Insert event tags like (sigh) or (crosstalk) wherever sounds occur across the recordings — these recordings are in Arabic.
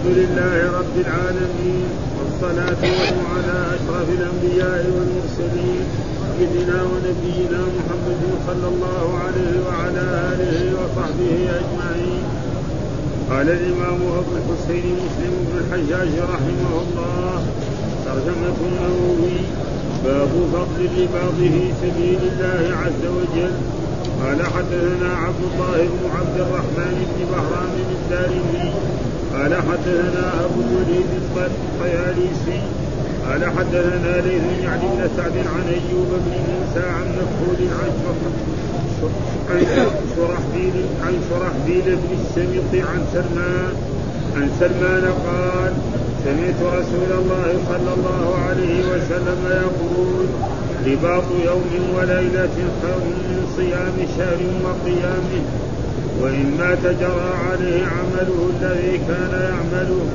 الحمد لله رب العالمين والصلاة والسلام على أشرف الأنبياء والمرسلين سيدنا ونبينا محمد صلى الله عليه وعلى آله وصحبه أجمعين. قال الإمام أبو الحسين مسلم بن الحجاج رحمه الله ترجمة النووي باب فضل في سبيل الله عز وجل. قال حدثنا عبد الله بن عبد الرحمن بن بهرام الدارمي قال حدثنا أبو الوليد الطياليسي قال حدثنا ليث يعني بن سعد عن أيوب بن موسى عن مكحول عن شرحبيل عن شرحبيل بن السمط عن سلمان عن سلمان قال سمعت رسول الله صلى الله عليه وسلم يقول رباط يوم وليلة خير من صيام شهر وقيامه. وإن مات جرى عليه عمله الذي كان يعمله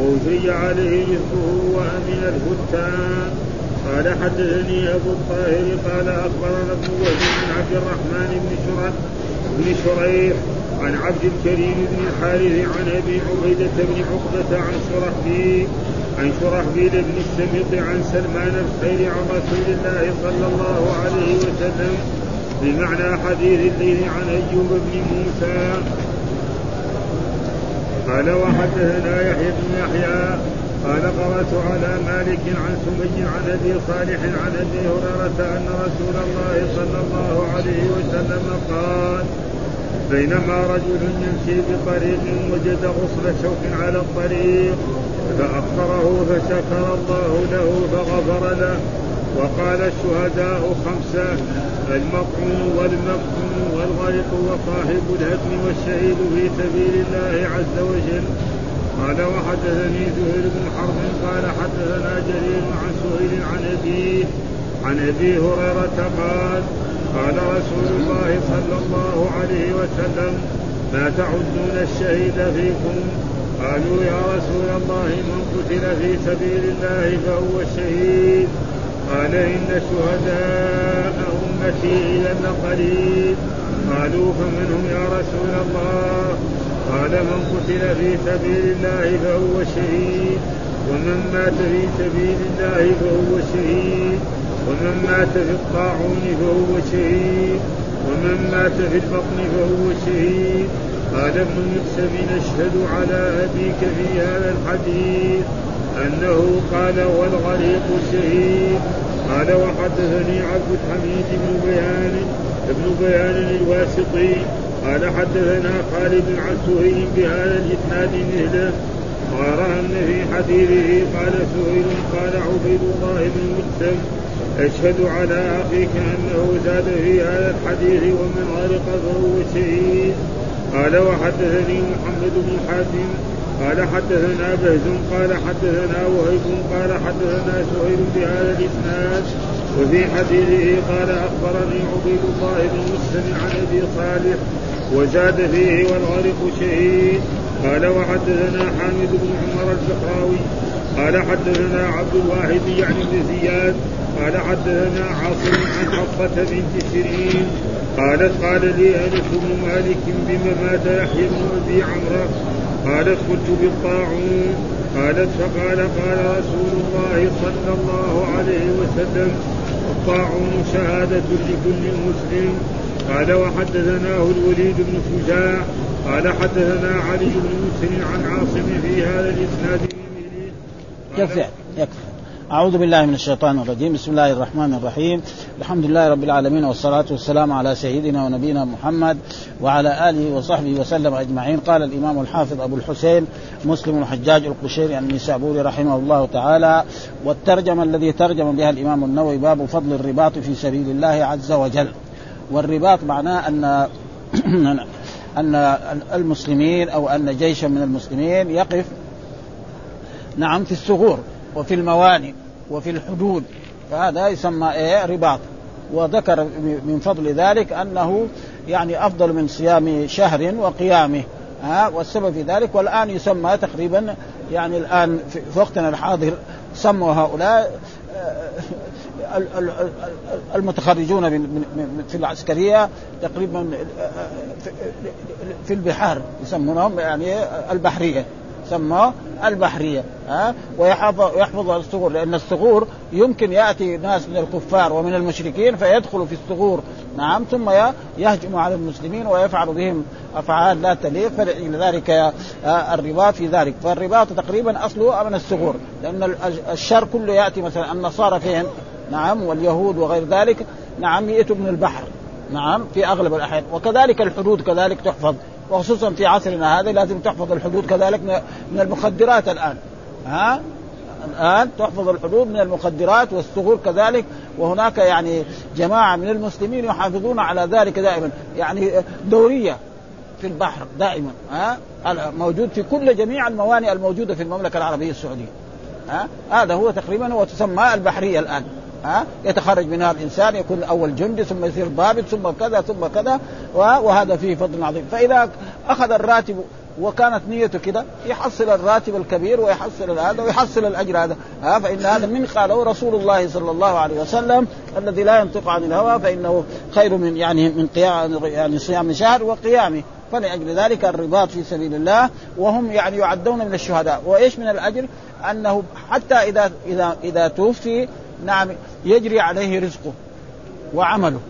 ووفي عليه رزقه وأمن الفتان قال حدثني أبو الطاهر قال أخبرنا ابن وهب بن عبد الرحمن بن شرح بن شريح عن عبد الكريم بن الحارث عن أبي عبيدة بن عقبة عن شرحبيل عن شرحبيل بن السمط عن سلمان الخير عن رسول الله صلى الله عليه وسلم بمعنى حديث الليل عن أيوب بن موسى. قال وحدثنا يحيى بن يحيى قال قرأت على مالك عن سمي عن أبي صالح عن أبي هريرة أن رسول الله صلى الله عليه وسلم قال بينما رجل يمشي بطريق وجد غصن شوك على الطريق فأخره فشكر الله له فغفر له وقال الشهداء خمسة. المطعون والمفتون والغرق وصاحب الهدم والشهيد في سبيل الله عز وجل. قال وحدثني زهير بن حرب قال حدثنا جرير عن سهيل عن أبيه عن أبي هريرة قال قال رسول الله صلى الله عليه وسلم ما تعدون الشهيد فيكم. قالوا يا رسول الله من قتل في سبيل الله فهو الشهيد. قال إن شهداء أمتي إلى قليل قالوا فمن هم يا رسول الله. قال من قتل في سبيل الله فهو شهيد. ومن مات في سبيل الله فهو شهيد. ومن مات في الطاعون فهو شهيد. ومن مات في البطن فهو شهيد. قال ابن مكسب نشهد على أبيك في هذا الحديث أنه قال والغريق شهيد. قال وحدثني عبد الحميد بن بيان ابن بيان الواسطي قال حدثنا خالد عن سهيل بهذا الإسناد مثله. أن في حديثه قال سهيل قال عبيد الله بن مسلم أشهد على أخيك أنه زاد في هذا الحديث ومن غرق فهو شهيد. قال وحدثني محمد بن حاتم قال حدثنا بهز قال حدثنا وهيب قال حدثنا سهيل بهذا الإسناد وفي حديثه قال أخبرني عبيد الله بن مسلم عن أبي صالح وزاد فيه والغرق شهيد. قال وحدثنا حامد بن عمر الزهراوي قال حدثنا عبد الواحد يعني بن زياد قال حدثنا عاصم عن حفصة بنت سيرين قالت قال لي أنس بن مالك بما مات يحيى بن أبي عمرو قالت قلت بالطاعون. قالت فقال قال رسول الله صلى الله عليه وسلم الطاعون شهادة لكل مسلم. قال وحدثناه الوليد بن شجاع قال حدثنا علي بن مسلم عن عاصم في هذا الإسناد. يكفي. يكفي. أعوذ بالله من الشيطان الرجيم. بسم الله الرحمن الرحيم. الحمد لله رب العالمين والصلاة والسلام على سيدنا ونبينا محمد وعلى آله وصحبه وسلم أجمعين. قال الإمام الحافظ أبو الحسين مسلم الحجاج القشيري النسابوري رحمه الله تعالى والترجمة الذي ترجم بها الإمام النووي باب فضل الرباط في سبيل الله عز وجل والرباط معناه أن (clears throat) أن المسلمين أو أن جيشا من المسلمين يقف نعم في الثغور وفي الموانئ. وفي الحدود. فهذا يسمى إيه؟ رباط. وذكر من فضل ذلك أنه يعني أفضل من صيام شهر وقيامه. ها؟ والسبب في ذلك والآن يسمى تقريبا يعني الآن في وقتنا الحاضر سموا هؤلاء آه، المتخرجون في العسكرية تقريبا آه، في البحار يسمونهم يعني البحرية. سموا البحرية ها؟ ويحفظ يحفظ الثغور لأن الثغور يمكن يأتي ناس من الكفار ومن المشركين فيدخلوا في الثغور نعم ثم يهجم على المسلمين ويفعل بهم أفعال لا تليق فلذلك الرباط في ذلك. فالرباط تقريبا أصله من الثغور لأن الشر كله يأتي مثلا النصارى فين؟ نعم واليهود وغير ذلك. نعم يأتوا من البحر. نعم في أغلب الأحيان. وكذلك الحدود كذلك تحفظ. وخصوصا في عصرنا هذا لازم تحفظ الحدود كذلك من المخدرات الآن. ها؟ الآن تحفظ الحدود من المخدرات والثغور كذلك وهناك يعني جماعة من المسلمين يحافظون على ذلك دائما. يعني دورية في البحر دائما ها؟ موجود في كل جميع الموانئ الموجودة في المملكة العربية السعودية ها؟ هذا هو تقريبا وتسمى البحرية الآن. ها؟ يتخرج منها الإنسان يكون أول جندي ثم يصير ضابط ثم كذا ثم كذا وهذا فيه فضل عظيم. فإذا أخذ الراتب وكانت نيته كده يحصل الراتب الكبير ويحصل هذا ويحصل الأجر هذا. ها؟ فإن هذا من قاله رسول الله صلى الله عليه وسلم الذي لا ينطق عن الهوى فإنه خير من يعني من قيام يعني صيام شهر وقيامه. فلأجل ذلك الرباط في سبيل الله وهم يعني يعدون من الشهداء. وإيش من الأجر؟ أنه حتى إذا إذا إذا توفي نعم يجري عليه رزقه وعمله.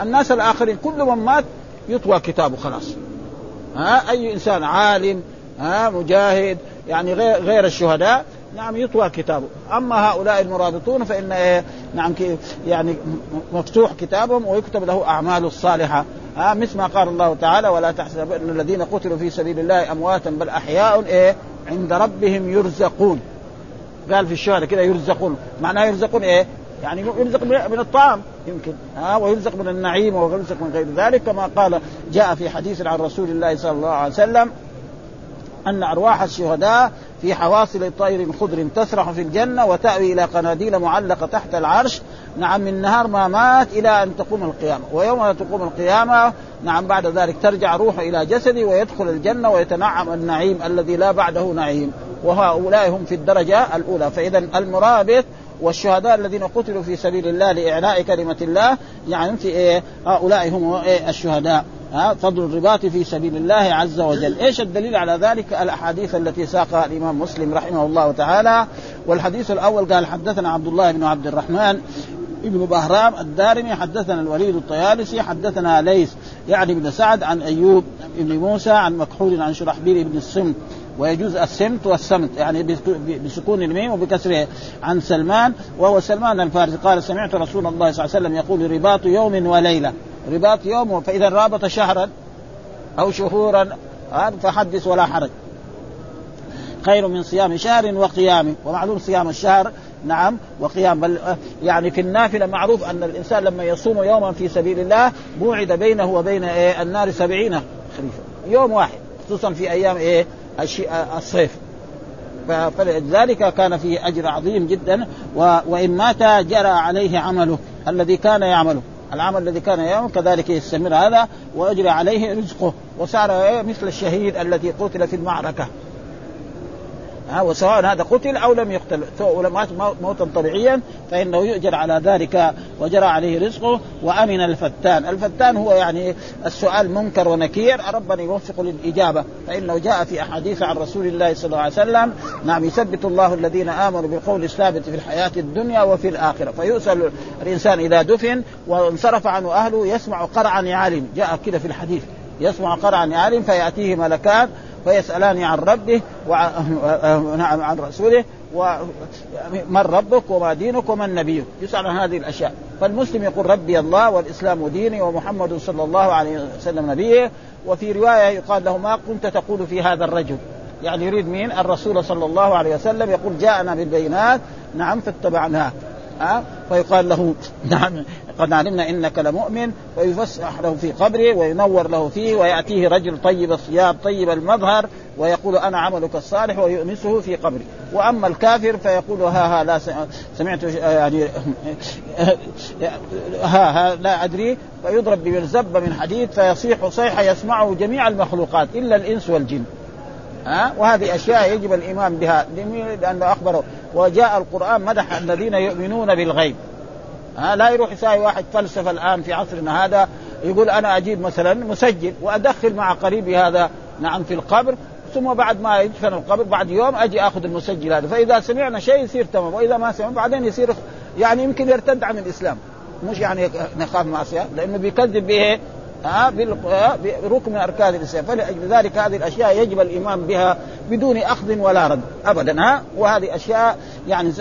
الناس الآخرين كل من مات يطوى كتابه خلاص. ها أي إنسان عالم ها مجاهد يعني غير غير الشهداء نعم يطوى كتابه. أما هؤلاء المرابطون فإن إيه نعم يعني مفتوح كتابهم ويكتب له اعماله الصالحة. ها مثل ما قال الله تعالى ولا تحسب ان الذين قتلوا في سبيل الله أمواتا بل أحياء إيه عند ربهم يرزقون. قال في الشهداء كذا يرزقون معناه يرزقون إيه؟ يعني يرزق من الطعام يمكن ها ويرزق من النعيم ويرزق من غير ذلك كما قال جاء في حديث عن رسول الله صلى الله عليه وسلم أن أرواح الشهداء في حواصل طير خضر تسرح في الجنة وتأوي إلى قناديل معلقة تحت العرش. نعم من نهار ما مات إلى أن تقوم القيامة. ويوم تقوم القيامة نعم بعد ذلك ترجع روحه إلى جسده ويدخل الجنة ويتنعم النعيم الذي لا بعده نعيم. وهؤلاء هم في الدرجة الأولى. فاذا المرابط والشهداء الذين قتلوا في سبيل الله لإعلاء كلمة الله يعني في إيه؟ هؤلاء هم إيه؟ الشهداء. ها فضل الرباط في سبيل الله عز وجل. إيش الدليل على ذلك؟ الأحاديث التي ساقها الإمام مسلم رحمه الله تعالى. والحديث الأول قال حدثنا عبد الله بن عبد الرحمن ابن بهرام الدارمي حدثنا الوليد الطيالسي حدثنا ليث يعني بن سعد عن أيوب بن موسى عن مكحول عن شرحبيل بن السمت ويجوز السمت والسمت يعني بسكون الميم وبكسره. عن سلمان وهو سلمان الفارسي قال سمعت رسول الله صلى الله عليه وسلم يقول رباط يوم وليلة. رباط يوم فإذا رابط شهرا أو شهورا فحدث ولا حرج. خير من صيام شهر وقيام ومعلوم صيام الشهر نعم وقيام بل يعني في النافلة معروف أن الإنسان لما يصوم يوما في سبيل الله بوعد بينه وبين إيه النار سبعين خريفا يوم واحد خصوصا في أيام إيه الصيف. فلذلك كان فيه أجر عظيم جدا وإن مات جرى عليه عمله الذي كان يعمله. العمل الذي كان يعمل كذلك يستمر هذا ويجري عليه رزقه. وصار مثل الشهيد الذي قتل في المعركة. ها وسواء هذا قتل أو لم يقتل. سواء مات موتا طبيعيا فإنه يؤجر على ذلك وجرى عليه رزقه وأمن الفتان، الفتان هو يعني السؤال منكر ونكير. ربنا يوفق للإجابة. فإنه جاء في أحاديث عن رسول الله صلى الله عليه وسلم نعم يثبت الله الذين آمنوا بالقول الثابت في الحياة الدنيا وفي الآخرة. فيسال الإنسان اذا دفن وانصرف عنه أهله يسمع قرعا يعلم جاء كده في الحديث يسمع قرعا يعلم فيأتيه ملكان فيسألان عن ربه وعن (laughs) عن رسوله ومن ربك وما دينك ومن نبيك. يسأل عن هذه الأشياء. فالمسلم يقول ربي الله والإسلام ديني ومحمد صلى الله عليه وسلم نبيه. وفي رواية يقال له ما كنت تقول في هذا الرجل. يعني يريد مين؟ الرسول صلى الله عليه وسلم يقول جاءنا بالبينات نعم فاتبعناه. ها؟ فيقال له (laughs) نعم قد علمنا إنك لمؤمن ويفسح له في قبره وينور له فيه ويأتيه رجل طيب الثياب طيب المظهر ويقول أنا عملك الصالح ويؤنسه في قبره وأما الكافر فيقول ها ها لا سمعت يعني (laughs) ها ها لا أدري. فيضرب بمرزبه من حديد فيصيح صيحه يسمعه جميع المخلوقات إلا الإنس والجن. ها؟ وهذه أشياء يجب الإيمان بها. لأنه أخبره. وجاء القرآن مدح الذين يؤمنون بالغيب. ها لا يروح يساوي واحد فلسفة الآن في عصرنا هذا يقول أنا أجيب مثلا مسجل وأدخل مع قريبي هذا نعم في القبر ثم بعد ما يدفن القبر بعد يوم أجي آخذ المسجل هذا. فإذا سمعنا شيء يصير تمام وإذا ما سمعنا بعدين يصير يعني يمكن يرتد عن الإسلام. مش يعني نخاف معصيه لأنه بيكذب به ها بركن من أركان الإسلام. فلأجل ذلك هذه الأشياء يجب الإيمان بها بدون أخذ ولا رد ابدا ها. وهذه أشياء يعني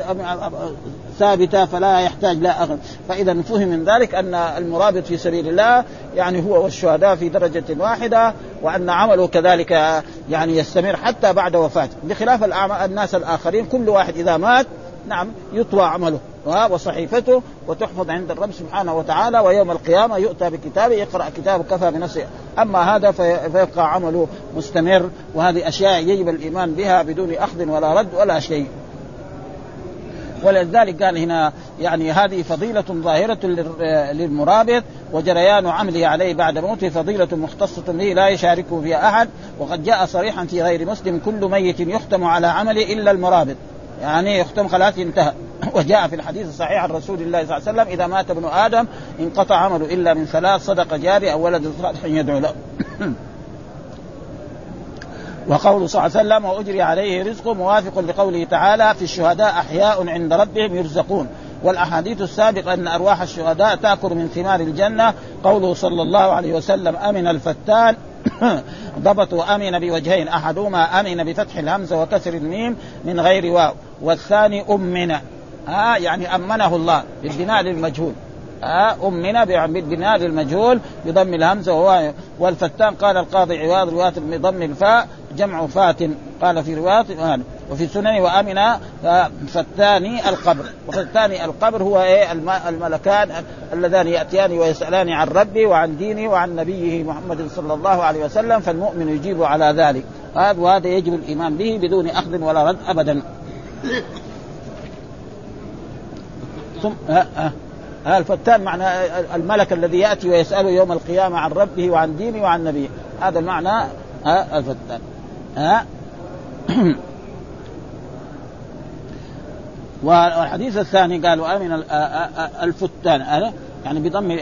ثابتة فلا يحتاج لا أخذ. فاذا فهم من ذلك أن المرابط في سبيل الله يعني هو والشهداء في درجة واحدة وأن عمله كذلك يعني يستمر حتى بعد وفاته. بخلاف الناس الآخرين كل واحد إذا مات نعم يطوى عمله. وصحيفته وتحفظ عند الرب سبحانه وتعالى ويوم القيامة يؤتى بكتابه يقرأ كتابه كفى بنفسه. أما هذا فيبقى عمله مستمر وهذه أشياء يجب الإيمان بها بدون أخذ ولا رد ولا شيء. ولذلك قال هنا يعني هذه فضيلة ظاهرة للمرابط وجريان عمله عليه بعد موته فضيلة مختصة به لا يشاركه فيها أحد وقد جاء صريحا في غير مسلم كل ميت يختم على عمله إلا المرابط. يعني يختم خلاص انتهى (laughs) وجاء في الحديث الصحيح عن رسول الله صلى الله عليه وسلم إذا مات ابن آدم انقطع عمله إلا من ثلاث صدقه جاريه أو ولد صالح يدعو له. (coughs) وقول صلى الله عليه وسلم وأجري عليه رزقه موافق لقوله تعالى في الشهداء أحياء عند ربهم يرزقون. والأحاديث السابقة أن أرواح الشهداء تأكل من ثمار الجنة. قوله صلى الله عليه وسلم أمن الفتان (coughs) ضبطوا امن بوجهين أحدهما أمن بفتح الهمزه وكسر الميم من غير واو والثاني أمن. ها يعني أمنه الله بالبناء للمجهول. ها أمنا بالبناء للمجهول بضم الهمزة وهو والفتان. قال القاضي عواض رواية بضم الفاء جمع فات قال في رواية وفي سنن وأمن فتاني القبر. وفتاني القبر هو إيه؟ الملكان اللذان يأتيان ويسألان عن ربي وعن دينه وعن نبيه محمد صلى الله عليه وسلم فالمؤمن يجيب على ذلك. هذا وهذا يجب الإيمان به بدون أخذ ولا رد ابدا. ثم ها ها. الفتان معنى الملك الذي يأتي ويساله يوم القيامة عن ربه وعن دينه وعن نبيه. هذا المعنى ها الفتان. ها؟ (clears throat) والحديث الثاني قالوا امن الفتان. يعني بضم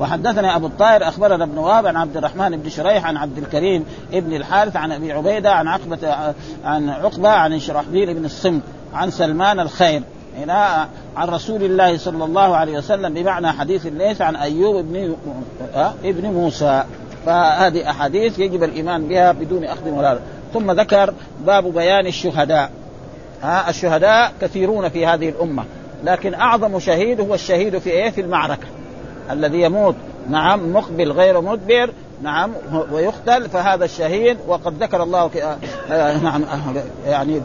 وحدثنا أبو الطاهر أخبرنا ابن وهب عن عبد الرحمن بن شريح عن عبد الكريم ابن الحارث عن أبي عبيدة عن عقبة عن عقبة عن شرحبيل بن الصمت عن سلمان الخير. هنا عن رسول الله صلى الله عليه وسلم بمعنى حديث ليس عن أيوب ابن ابن موسى. فهذه أحاديث يجب الإيمان بها بدون أخذ ولا ثم ذكر باب بيان الشهداء. ها الشهداء كثيرون في هذه الأمة. لكن أعظم شهيد هو الشهيد في إيه؟ في المعركة. الذي يموت. نعم مقبل غير مدبر. نعم ويقتل فهذا الشهيد وقد ذكر الله آه نعم يعني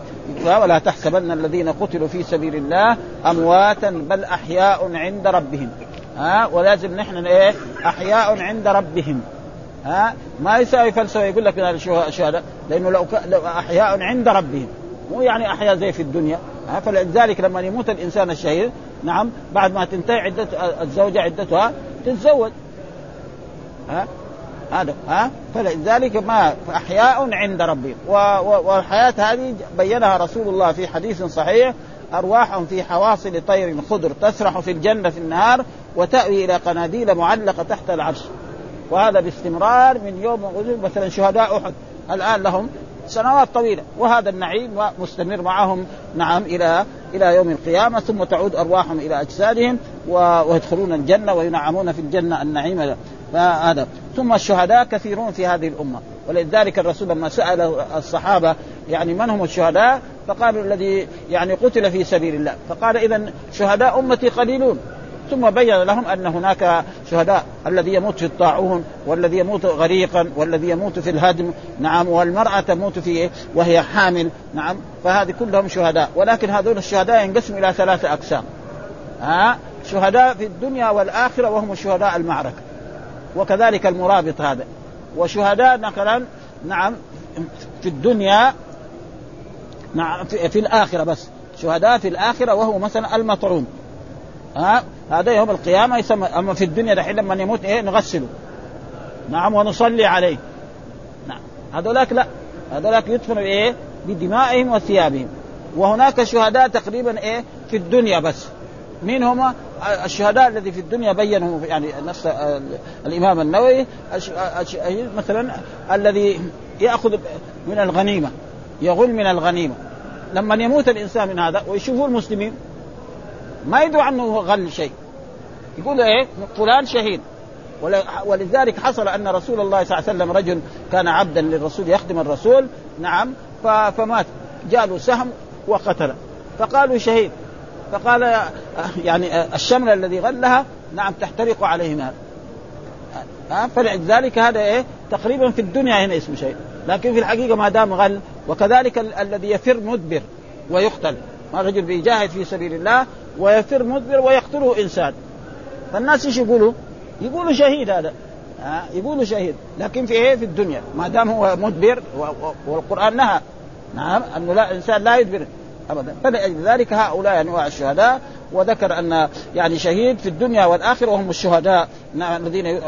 ولا تحسبن الذين قتلوا في سبيل الله أمواتا بل أحياء عند ربهم. ها ولازم نحن إيه أحياء عند ربهم. ها ما يساوي فلسفة يقول لك الشهداء لأنه لو, لو أحياء عند ربهم. مو يعني أحياء زي في الدنيا. فلذلك لما يموت الإنسان الشهيد نعم بعد ما تنتهي عدة الزوجة عدتها تتزوج. ها هذا ها؟ فلذلك ما أحياء عند ربهم والحياة هذه بينها رسول الله في حديث صحيح أرواح في حواصل طير خضر تسرح في الجنة في النهار وتأوي إلى قناديل معلقة تحت العرش. وهذا باستمرار من يوم مثلا شهداء أحد. الآن لهم سنوات طويلة. وهذا النعيم مستمر معهم نعم إلى إلى يوم القيامة. ثم تعود أرواحهم إلى أجسادهم ويدخلون الجنة وينعمون في الجنة. النعيم فهذا ثم الشهداء كثيرون في هذه الأمة. ولذلك الرسول لما سأل الصحابة يعني من هم الشهداء؟ فقالوا الذي يعني قتل في سبيل الله. فقال اذا شهداء أمتي قليلون. ثم بين لهم أن هناك شهداء. الذي يموت في الطاعون والذي يموت غريقا والذي يموت في الهدم. نعم والمرأة تموت في وهي حامل. نعم فهذه كلهم شهداء. ولكن هذول الشهداء ينقسموا إلى ثلاثة أقسام. ها؟ شهداء في الدنيا والآخرة وهم شهداء المعركة. وكذلك المرابط هذا. وشهداء مثلا نعم في الدنيا نعم في, الآخرة بس. شهداء في الآخرة وهو مثلا المطعوم ها؟ هذا يوم القيامة يسمى أما في الدنيا دحين لما يموت إيه نغسله. نعم ونصلي عليه. نعم. هذولاك لا. هذولاك يدفنوا إيه بدمائهم وثيابهم. وهناك شهداء تقريبا إيه في الدنيا بس. مين هم الشهداء الذي في الدنيا بينه يعني نفس الإمام النووي مثلا الذي يأخذ من الغنيمة يغل من الغنيمة. لما يموت الإنسان من هذا ويشوفوا المسلمين ما يدعو عنه غل شيء. يقول إيه؟ فلان شهيد. ولذلك حصل أن رسول الله صلى الله عليه وسلم رجل كان عبدا للرسول يخدم الرسول نعم فمات. جاء له سهم وقتله. فقالوا شهيد. فقال يعني الشمل الذي غلها نعم تحترق عليه نار فلذلك هذا إيه؟ تقريبا في الدنيا هنا اسمه شيء. لكن في الحقيقة ما دام غل وكذلك ال- الذي يفر مدبر ويقتل. ما رجل بيجاهد في سبيل الله ويفر مدبر ويقتله إنسان. فالناس إيش يقولوا؟ يقولوا شهيد هذا. ها؟ يقولوا شهيد. لكن في إيه؟ في الدنيا. ما دام هو مدبر والقرآن نهى. نعم أنه لا إنسان لا يدبر. ابدا. فلأجل ذلك هؤلاء أنواع الشهداء وذكر أن يعني شهيد في الدنيا والآخرة وهم الشهداء. نعم الذين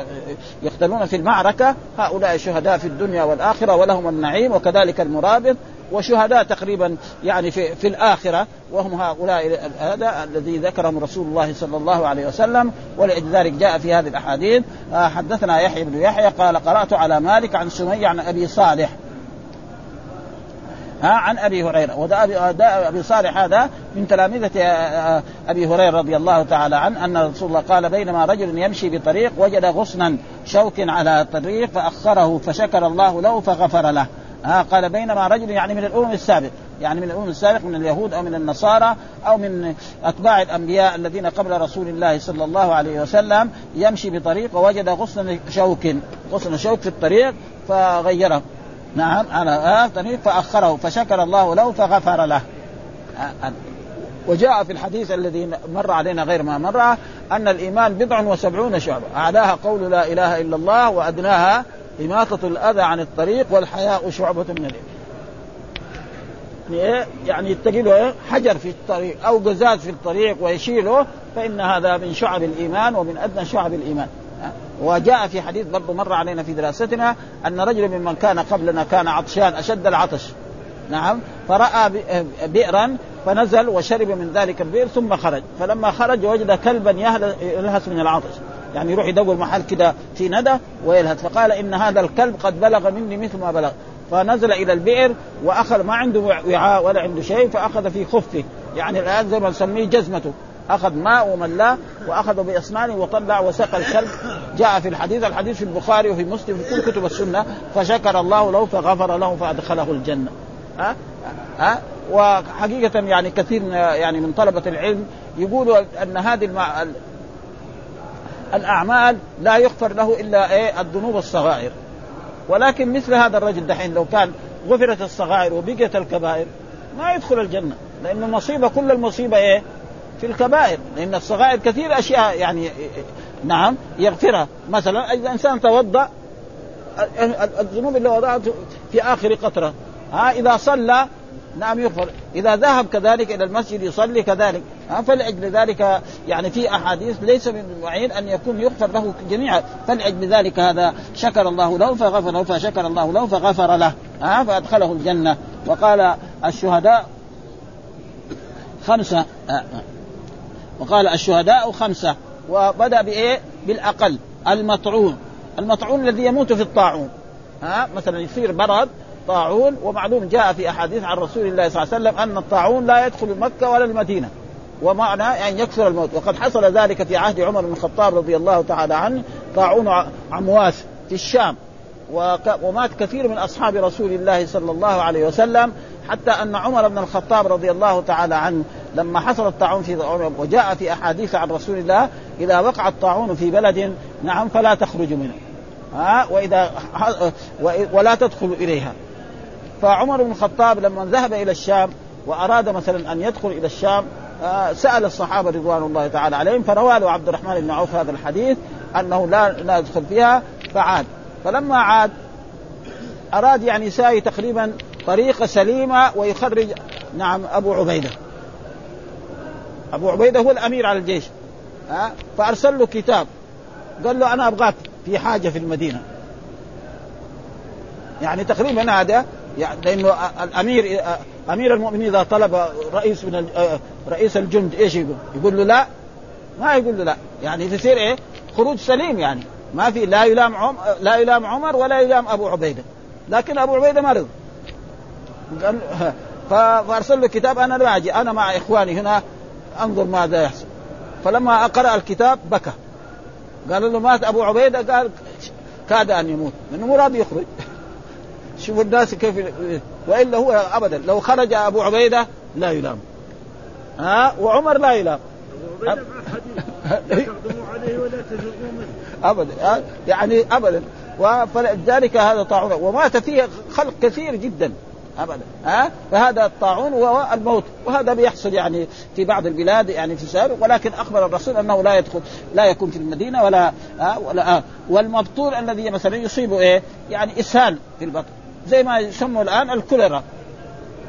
يقتلون في المعركة هؤلاء شهداء في الدنيا والآخرة ولهم النعيم وكذلك المرابط وشهداء تقريبا يعني في في الآخرة وهم هؤلاء هذا الذي ذكرهم رسول الله صلى الله عليه وسلم. ولذلك جاء في هذه الأحاديث حدثنا يحيى بن يحيى قال قرأت على مالك عن سمي عن أبي صالح ها عن أبي هريرة. وده ابي أبي صالح هذا من تلامذة أبي هريرة رضي الله تعالى عنه أن رسول الله قال بينما رجل يمشي بطريق وجد غصنا شوك على الطريق فأخره فشكر الله له فغفر له. ها قال بينما رجل يعني من الأمم السابق يعني من الأمم السابق من اليهود أو من النصارى أو من أتباع الأنبياء الذين قبل رسول الله صلى الله عليه وسلم يمشي بطريق ووجد غصن شوك غصن شوك في الطريق فغيره. نعم على الطريق فأخره فشكر الله له فغفر له وجاء في الحديث الذي مر علينا غير ما مر أن الإيمان بضع وسبعون شعبة أعلاها قول لا إله إلا الله وأدناها إماطة الأذى عن الطريق والحياء شعبة من الإيمان. يعني إيه؟ يعني يتقي له؟ حجر في الطريق أو قزاز في الطريق ويشيله فإن هذا من شعب الإيمان ومن أدنى شعب الإيمان. وجاء في حديث برضو مر علينا في دراستنا أن رجل ممن كان قبلنا كان عطشان أشد العطش. نعم. فرأى بئرا فنزل وشرب من ذلك البئر ثم خرج. فلما خرج وجد كلبا يلهث من العطش. يعني يروح يدور محل كده في ندى ويلهث. فقال إن هذا الكلب قد بلغ مني مثل ما بلغ. فنزل إلى البئر وأخذ ما عنده وعاء ولا عنده شيء فأخذ في خفه. يعني الآن زي ما نسميه جزمته. أخذ ماء وملاه وأخذ باسنانه وطلع وسقى الكلب. جاء في الحديث الحديث في البخاري وفي مسلم في كل كتب السنة. فشكر الله له فغفر له فأدخله الجنة. ها؟ ها؟ وحقيقة يعني كثير يعني من طلبة العلم يقولوا أن هذه المع... الأعمال لا يغفر له إلا إيه؟ الذنوب الصغائر. ولكن مثل هذا الرجل دحين لو كان غفرت الصغائر وبقيت الكبائر ما يدخل الجنة لأن المصيبة كل المصيبة إيه؟ في الكبائر لأن الصغائر كثير أشياء يعني نعم يغفرها. مثلا إذا إنسان توضأ الذنوب اللي وضعته في آخر قطرة. ها إذا صلى نعم يغفر. إذا ذهب كذلك إلى المسجد يصلي كذلك. فلأجل ذلك يعني في أحاديث ليس من المعين أن يكون يغفر له جميعا. فلأجل ذلك هذا شكر الله له فغفر له فشكر الله له فغفر له. ها فأدخله الجنة. وقال الشهداء خمسة وقال الشهداء خمسة. وبدأ بإيه؟ بالأقل المطعون. المطعون الذي يموت في الطاعون. ها؟ مثلا يصير برد طاعون ومعلوم جاء في أحاديث عن رسول الله صلى الله عليه وسلم أن الطاعون لا يدخل مكة ولا المدينة. ومعنى يعني يكثر الموت. وقد حصل ذلك في عهد عمر بن الخطاب رضي الله تعالى عنه. طاعون عمواس في الشام. ومات كثير من أصحاب رسول الله صلى الله عليه وسلم. حتى أن عمر بن الخطاب رضي الله تعالى عنه لما حصل الطاعون في وجاء في أحاديث عن رسول الله إذا وقع الطاعون في بلد نعم فلا تخرج منه. ها؟ وإذا ولا تدخل إليها. فعمر بن الخطاب لما ذهب إلى الشام وأراد مثلا أن يدخل إلى الشام سأل الصحابة رضوان الله تعالى عليهم فروى له عبد الرحمن بن عوف هذا الحديث أنه لا لا يدخل فيها فعاد. فلما عاد أراد يعني يساوي تقريبا طريقة سليمة ويخرج نعم أبو عبيدة. أبو عبيدة هو الأمير على الجيش. ها؟ فأرسل له كتاب. قال له أنا أبغاك في حاجة في المدينة. يعني تقريبا هذا يعني لأنه الأمير أمير المؤمنين إذا طلب رئيس من رئيس الجند إيش يقول؟ يقول له لا. ما يقول له لا. يعني تصير إيه؟ خروج سليم يعني. ما في لا يلام عم لا يلام عمر ولا يلام أبو عبيدة. لكن أبو عبيدة مرض. قال (laughs) فأرسل له كتاب أنا لا أجي. أنا مع إخواني هنا. انظر ماذا يحصل. فلما قرأ الكتاب بكى. قال له مات أبو عبيدة؟ قال كاد أن يموت. لأنه مو راضي يخرج. (laughs) شوفوا الناس كيف والا هو ابدا. لو خرج أبو عبيدة لا يلام. ها؟ وعمر لا يلام. (laughs) ابدا. يعني ابدا. فلذلك هذا طاعون. ومات فيه خلق كثير جدا. ابدا. ها؟ فهذا الطاعون وهو الموت. وهذا بيحصل يعني في بعض البلاد يعني في سابق ولكن أخبر الرسول أنه لا يدخل لا يكون في المدينة ولا ها؟ ولا ها؟ والمبطول الذي مثلا يصيبه إيه؟ يعني اسهال في البطن. زي ما يسموا الآن الكوليرا.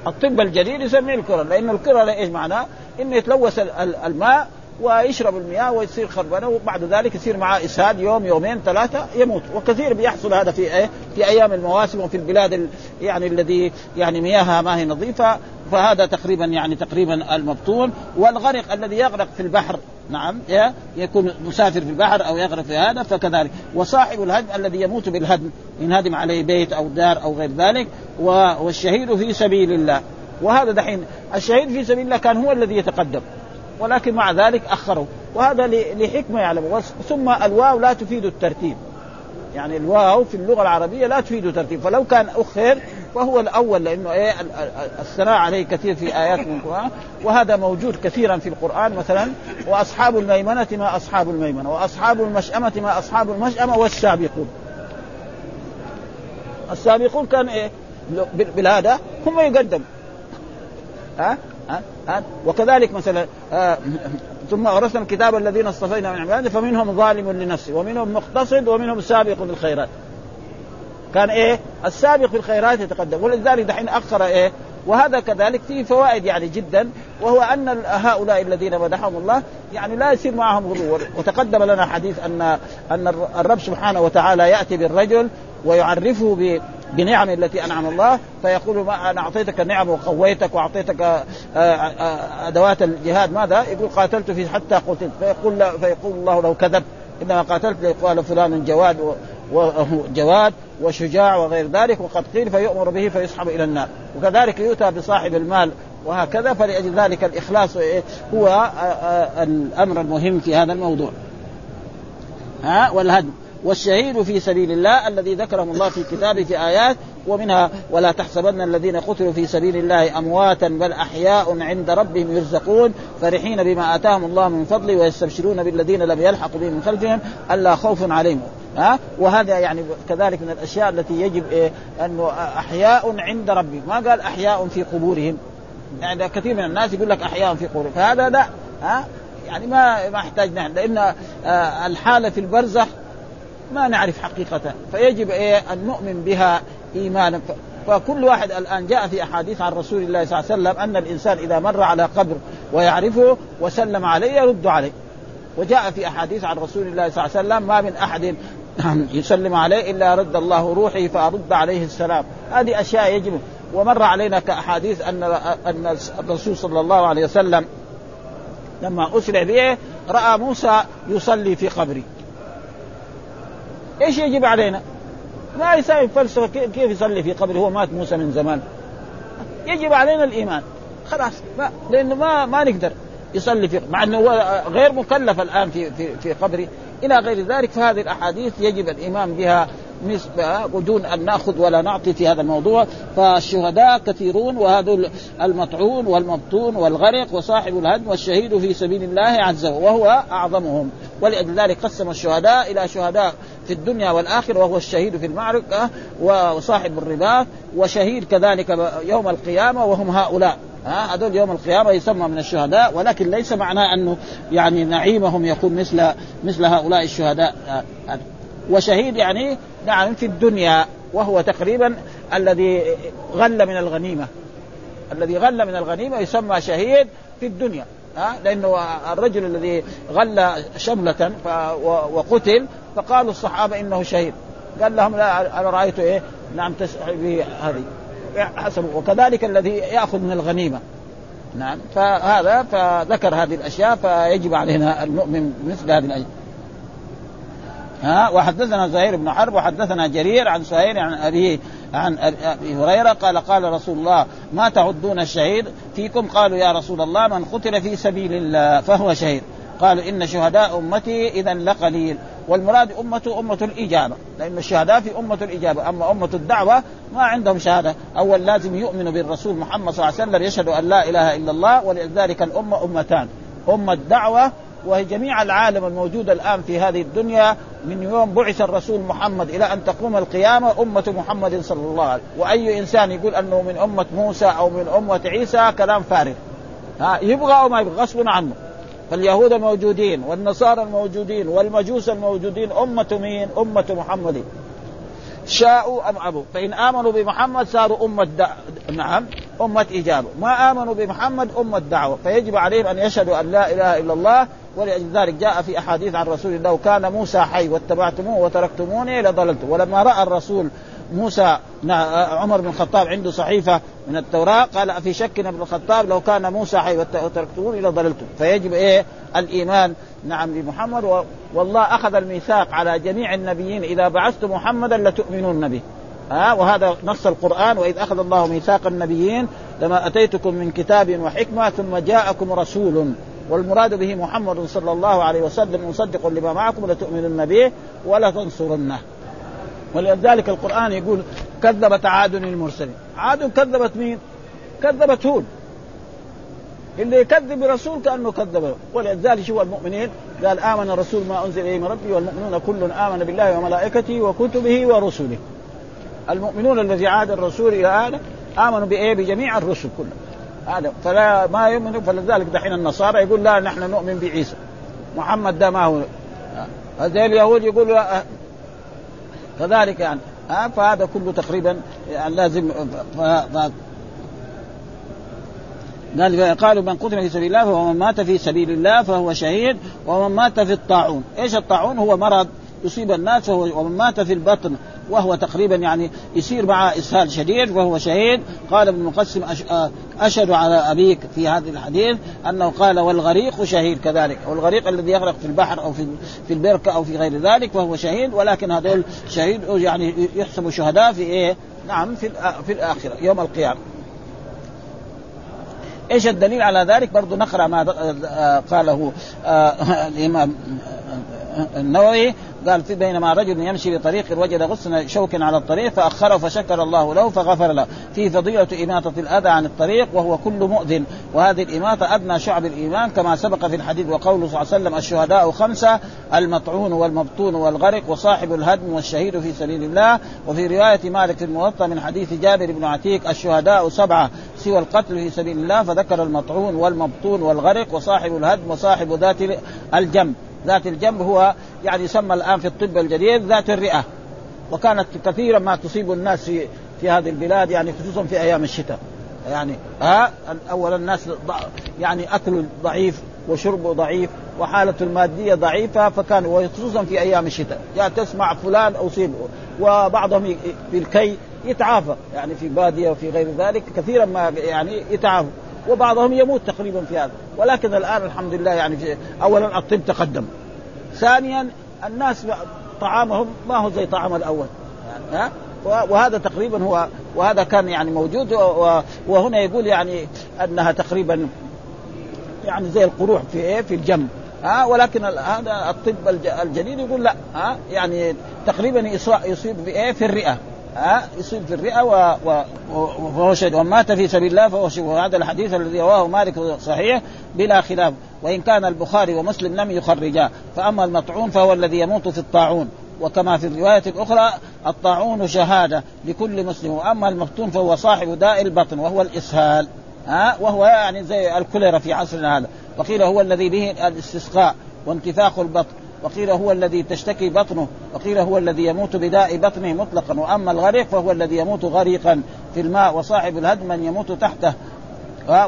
الطب الجديد يسميه الكوليرا لأن الكوليرا إيش معناه؟ إنه يتلوث الماء ويشرب المياه ويصير خربانة وبعد ذلك يصير معاه إسهال يوم يومين ثلاثة يموت. وكثير بيحصل هذا في إيه؟ في أيام المواسم وفي البلاد يعني الذي يعني مياهها ما هي نظيفة. فهذا تقريبا يعني تقريبا المبطون. والغرق الذي يغرق في البحر نعم يكون مسافر في البحر أو يغرق في هذا فكذلك. وصاحب الهدم الذي يموت بالهدم ينهدم عليه بيت أو دار أو غير ذلك والشهيد في سبيل الله. وهذا دحين الشهيد في سبيل الله كان هو الذي يتقدم. ولكن مع ذلك أخروا. وهذا لحكمة يعلم. ثم الواو لا تفيد الترتيب. يعني الواو في اللغة العربية لا تفيد ترتيب فلو كان أخر فهو الأول لأنه إيه الثناء عليه كثير في آيات من القرآن. وهذا موجود كثيرا في القرآن مثلا. وأصحاب الميمنة ما أصحاب الميمنة. وأصحاب المشأمة ما أصحاب المشأمة والسابقون. السابقون كان إيه بالهذا هم يقدم ها؟ ها؟ ها؟ وكذلك مثلا آه ثم أورثنا الكتاب الذين اصطفينا من عبادنا فمنهم ظالم لنفسه ومنهم مقتصد ومنهم سابق بالخيرات. كان إيه؟ السابق في الخيرات يتقدم. ولذلك دحين أخر إيه؟ وهذا كذلك فيه فوائد يعني جدا وهو أن هؤلاء الذين مدحهم الله يعني لا يصير معهم غلو وتقدم لنا حديث ان أن الرب سبحانه وتعالى يأتي بالرجل ويعرفه بنعم التي أنعم الله فيقول ما أنا أعطيتك النعم وقويتك وأعطيتك آه، آه، أدوات الجهاد. ماذا؟ يقول قاتلت في حتى قتلت. فيقول فيقول الله له كذب. إنما قاتلت قال فلان جواد وجواد وشجاع وغير ذلك وقد قيل فيؤمر به فيسحب إلى النار. وكذلك يؤتى بصاحب المال وهكذا فلأجل ذلك الإخلاص هو آه، الأمر المهم في هذا الموضوع. ها؟ والهدم. والشهيد في سبيل الله الذي ذكرهم الله في كتابه في آيات ومنها ولا تحسبن الذين قتلوا في سبيل الله أمواتا بل أحياء عند ربهم يرزقون فرحين بما آتاهم الله من فضله ويستبشرون بالذين لم يلحقوا بهم من خلفهم ألا خوف عليهم. ها؟ وهذا يعني كذلك من الأشياء التي يجب إيه انه أحياء عند ربهم. ما قال أحياء في قبورهم؟ يعني كثير من الناس يقول لك أحياء في قبورهم. فهذا لا ها؟ يعني ما ما احتاج لأن آه، الحالة في البرزخ ما نعرف حقيقة. فيجب إيه أن نؤمن بها إيمانا. فكل واحد الآن جاء في أحاديث عن رسول الله صلى الله عليه وسلم أن الإنسان إذا مر على قبر ويعرفه وسلم عليه يرد عليه. وجاء في أحاديث عن رسول الله صلى الله عليه وسلم ما من أحد (clears throat) يسلم عليه إلا رد الله روحي فأرد عليه السلام. هذه أشياء يجب. ومر علينا كأحاديث أن أن الرسول صلى الله عليه وسلم لما أسرع به رأى موسى يصلي في قبره. إيش يجب علينا؟ ما يساوي فلسفة. كيف يصلي في قبره؟ هو مات موسى من زمان. يجب علينا الإيمان. خلاص. ما لأنه ما ما نقدر يصلي في مع إنه هو غير مكلف الآن في في في قبره. إلى غير ذلك فهذه الأحاديث يجب الإيمان بها بدون أن نأخذ ولا نعطي في هذا الموضوع فالشهداء كثيرون وهذا المطعون والمبطون والغرق وصاحب الهدم والشهيد في سبيل الله عز وجل وهو أعظمهم. ولذلك قسم الشهداء إلى شهداء في الدنيا والآخرة وهو الشهيد في المعركة وصاحب الرباط وشهيد كذلك يوم القيامة وهم هؤلاء. ها هذول يوم القيامة يسمى من الشهداء ولكن ليس معناه أنه يعني نعيمهم يكون مثل مثل هؤلاء الشهداء. وشهيد يعني نعم في الدنيا وهو تقريبا الذي غل من الغنيمة. الذي غل من الغنيمة يسمى شهيد في الدنيا ها؟ لأنه الرجل الذي غل شملة وقتل فقالوا الصحابة إنه شهيد. قال لهم لا أنا رأيت إيه؟ نعم به هذه. حسب وكذلك الذي يأخذ من الغنيمة. نعم فهذا فذكر هذه الأشياء فيجب علينا المؤمن مثل هذه الأشياء. ها وحدثنا زهير بن حرب وحدثنا جرير عن سهير عن أبيه عن أبي هريرة قال قال رسول الله ما تعدون الشهيد؟ فيكم قالوا يا رسول الله من قتل في سبيل الله فهو شهيد. قالوا إن شهداء أمتي اذا لقليل. والمراد امته أمة الإجابة لأن الشهداء في أمة الإجابة أما أمة الدعوة ما عندهم شهادة. أول لازم يؤمنوا بالرسول محمد صلى الله عليه وسلم يشهدوا أن لا إله إلا الله ولذلك الأمة أمتان. أمة دعوه وهي جميع العالم الموجود الآن في هذه الدنيا من يوم بعث الرسول محمد إلى أن تقوم القيامة أمة محمد صلى الله عليه وسلم. وأي إنسان يقول أنه من أمة موسى أو من أمة عيسى كلام فارغ. ها يبغى أو ما يبغى غصب عنه. فاليهود موجودين والنصارى الموجودين والمجوس الموجودين أمة مين؟ أمة محمد. شاءوا أم أبوا؟ فإن آمنوا بمحمد صاروا أمة دع... نعم. أمة إجابة ما آمنوا بمحمد أمة دعوة. فيجب عليهم أن يشهدوا أن لا إله إلا الله ولذلك جاء في أحاديث عن رسول الله كان موسى حي واتبعتموه وتركتموني لضللت. ولما رأى الرسول موسى عمر بن الخطاب عنده صحيفة من التوراة قال في شك ابن الخطاب لو كان موسى حي وتركتموني إلى ضللتم فيجب إيه؟ الإيمان. نعم بمحمد والله أخذ الميثاق على جميع النبيين إذا بعثت محمدا لتؤمنون به. ها؟ وهذا نص القرآن وإذ أخذ الله ميثاق النبيين لما أتيتكم من كتاب وحكمة ثم جاءكم رسول والمراد به محمد صلى الله عليه وسلم مصدق لما معكم لتؤمنن به ولا تنصرنه ولذلك القرآن يقول كذبت عاد المرسلين. عاد كذبت مين؟ كذبت هود. اللي يكذب برسول كأنه كذب. ولذلك شو المؤمنين قال آمن الرسول ما أنزل اليه من ربه والمؤمنون كل آمن بالله وملائكته وكتبه ورسله. المؤمنون الذي عاد الرسول إلى هذا آمنوا بإيه؟ بجميع الرسل كلها هذا فلا ما يؤمن فلذلك دحين النصارى يقول لا نحن نؤمن بعيسى. محمد ده ما هو. زي اليهود يقول كذلك يعني. فهذا كله تقريبا يعني لازم ف... ف... قال قالوا من قتل في سبيل الله فهو من مات في سبيل الله فهو شهيد ومن مات في الطاعون، إيش الطاعون؟ هو مرض يصيب الناس ومن مات في البطن وهو تقريبا يعني يصير معه إسهال شديد وهو شهيد قال ابن المقسم أشهد على أبيك في هذا الحديث أنه قال والغريق شهيد كذلك والغريق الذي يغرق في البحر أو في في البركة أو في غير ذلك فهو شهيد ولكن هذول شهيد يعني يحسب شهداء في إيه؟ نعم في في الآخرة يوم القيامة إيش الدليل على ذلك؟ برضه نقرأ ما قاله الإمام النووي قال في بينما رجل يمشي بطريق وجد غصن شوك على الطريق فأخره فشكر الله له فغفر له. في فضيلة إماطة الأذى عن الطريق وهو كل مؤذن. وهذه الإماطة أدنى شعب الإيمان كما سبق في الحديث وقوله صلى الله عليه وسلم الشهداء خمسة المطعون والمبطون والغرق وصاحب الهدم والشهيد في سبيل الله. وفي رواية مالك في الموطأ من حديث جابر بن عتيك الشهداء سبعة سوى القتل في سبيل الله فذكر المطعون والمبطون والغرق وصاحب الهدم وصاحب ذات الجنب ذات الجنب هو يعني يسمى الآن في الطب الجديد ذات الرئة. وكانت كثيرا ما تصيب الناس في في هذه البلاد يعني خصوصا في أيام الشتاء. يعني ها اولا الناس يعني أكل ضعيف وشرب ضعيف وحالته المادية ضعيفة فكان وخصوصا في أيام الشتاء. يعني تسمع فلان اصيب وبعضهم في الكي يتعافى. يعني في بادية وفي غير ذلك كثيرا ما يعني يتعافى وبعضهم يموت تقريبا في هذا. ولكن الآن الحمد لله يعني اولا الطب تقدم. ثانيا الناس طعامهم ما هو زي طعام الأول. ها؟ وهذا تقريبا هو وهذا كان يعني موجود. وهنا يقول يعني أنها تقريبا يعني زي القروح في إيه؟ في الجنب. ها؟ ولكن هذا الطب الجديد يقول لا. ها؟ يعني تقريبا يصيب بايه في الرئة. ها؟ يصيب في الرئة و... و... وهو شهيد. ومن مات في سبيل الله فهو شهيد. وهذا الحديث الذي رواه مالك صحيح بلا خلاف. وإن كان البخاري ومسلم لم يخرجا. فأما المطعون فهو الذي يموت في الطاعون. وكما في الرواية الأخرى الطاعون شهادة لكل مسلم. وأما المفتون فهو صاحب داء البطن وهو الإسهال. ها؟ وهو يعني زي الكوليرا في عصرنا هذا. وقيل هو الذي به الاستسقاء وانتفاخ البطن. وقيل هو الذي تشتكي بطنه وقيل هو الذي يموت بداء بطنه مطلقا وأما الغريق فهو الذي يموت غريقا في الماء وصاحب الهدم من يموت تحته.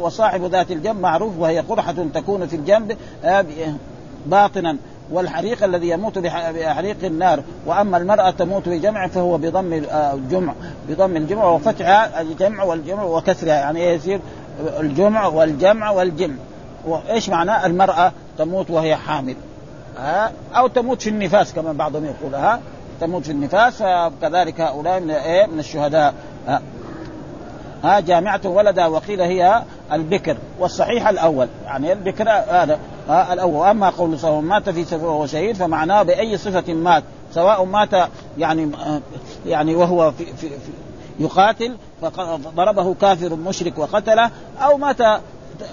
وصاحب ذات الجنب معروف وهي قرحة تكون في الجنب باطنا. والحريق الذي يموت بحريق النار وأما المرأة تموت بجمع فهو بضم الجمع بضم الجمع وفتحها الجمع والجمع وكسرها يعني يصير؟ الجمع والجمع والجمع. وإيش معناه؟ المرأة تموت وهي حامل. ها أو تموت في النفاس كما بعضهم يقول ها تموت في النفاس كذلك هؤلاء من إيه؟ من الشهداء. ها, ها جامعة ولدها وقيل هي البكر والصحيح الأول. يعني البكر هذا ها الأول. اما قول صلى مات في سفر وهو شهيد فمعناه بأي صفة مات. سواء مات يعني يعني وهو في, في, في يقاتل فضربه كافر مشرك وقتله أو مات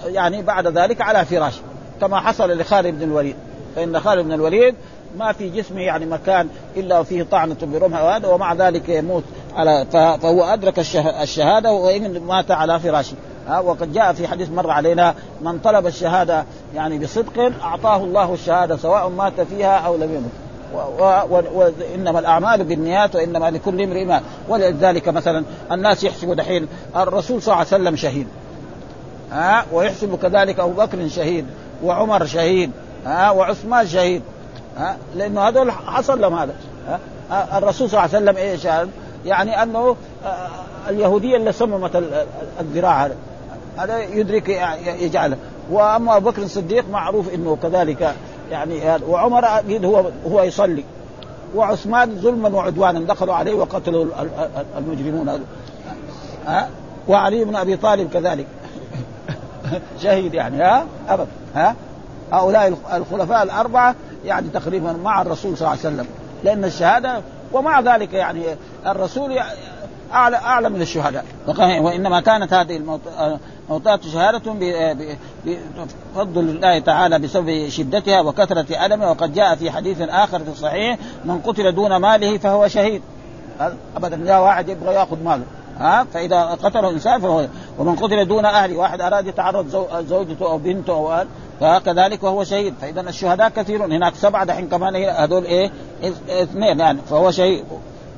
يعني بعد ذلك على فراشه كما حصل لخالد بن الوليد. فإن خالد بن الوليد ما في جسمه يعني مكان إلا وفيه طعنة برمح وهذا ومع ذلك يموت على فهو أدرك الشهادة وإن مات على فراشه. وقد جاء في حديث مر علينا من طلب الشهادة يعني بصدق أعطاه الله الشهادة سواء مات فيها أو لم يمت. وانما الأعمال بالنيات وإنما لكل امرئ ما. ولذلك مثلا الناس يحسبوا دحين الرسول صلى الله عليه وسلم شهيد. ها ويحسب كذلك أبو بكر شهيد وعمر شهيد. ها وعثمان شهيد. ها لأنه هذول حصل لهم هذا. الرسول صلى الله عليه وسلم إيش يعني أنه اليهودية اللي صممت الذراع هذا. هذا يدرك يجعله. وأما أبو بكر الصديق معروف إنه كذلك يعني وعمر أكيد هو هو يصلي. وعثمان ظلما وعدوانا دخلوا عليه وقتلوا المجرمون ها وعلي بن أبي طالب كذلك. (laughs) شهيد يعني ها ابدا ها هؤلاء الخلفاء الأربعة يعني تقريبا مع الرسول صلى الله عليه وسلم. لأن الشهادة ومع ذلك يعني الرسول اعلى أعلى من الشهداء. وإنما كانت هذه الموتات شهادة بفضل الله تعالى بسبب شدتها وكثرة ألمها. وقد جاء في حديث آخر في الصحيح من قتل دون ماله فهو شهيد. ابدا جاء واحد يبغى يأخذ ماله. ها؟ فإذا قتله إنسان فهو ومن قتل دون أهله واحد أراد يتعرض زوجته أو بنته أو فكذلك وهو شهيد. فاذا الشهداء كثيرون. هناك سبعة دحين كمان هذول إيه؟ اثنين يعني. فهو شهيد.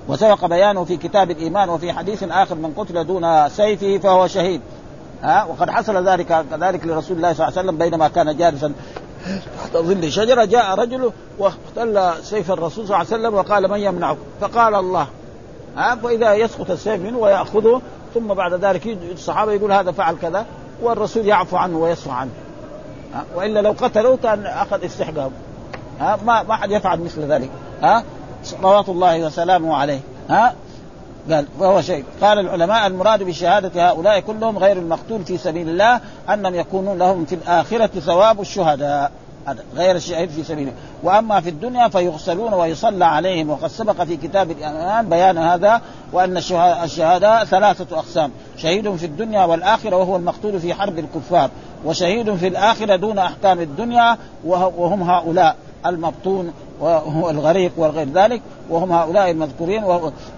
وسبق بيانه في كتاب الإيمان وفي حديث آخر من قتل دون سيفه فهو شهيد. ها؟ وقد حصل ذلك كذلك لرسول الله صلى الله عليه وسلم بينما كان جالسا تحت ظل شجرة. جاء رجل واختل سيف الرسول صلى الله عليه وسلم وقال من يمنعه فقال الله. ها؟ فإذا يسقط السيف منه ويأخذه ثم بعد ذلك الصحابة يقول هذا فعل كذا والرسول يعفو عنه ويصفى عنه. وإلا لو قتلوه كان أخذ استحقاقه ها؟ ما ما حد يفعل مثل ذلك. ها؟ صلوات الله وسلامه عليه. ها؟ قال وهو شيء. قال العلماء المراد بشهادة هؤلاء كلهم غير المقتول في سبيل الله أنهم يكونون لهم في الآخرة ثواب الشهداء. غير الشهيد في سبيله. وأما في الدنيا فيغسلون ويصلى عليهم. وقد سبق في كتاب الإيمان بيان هذا وأن الشهداء ثلاثة أقسام. شهيد في الدنيا والآخرة وهو المقتول في حرب الكفار. وشهيد في الآخرة دون أحكام الدنيا وهم هؤلاء المبطون وهو الغريق وغير ذلك وهم هؤلاء المذكورين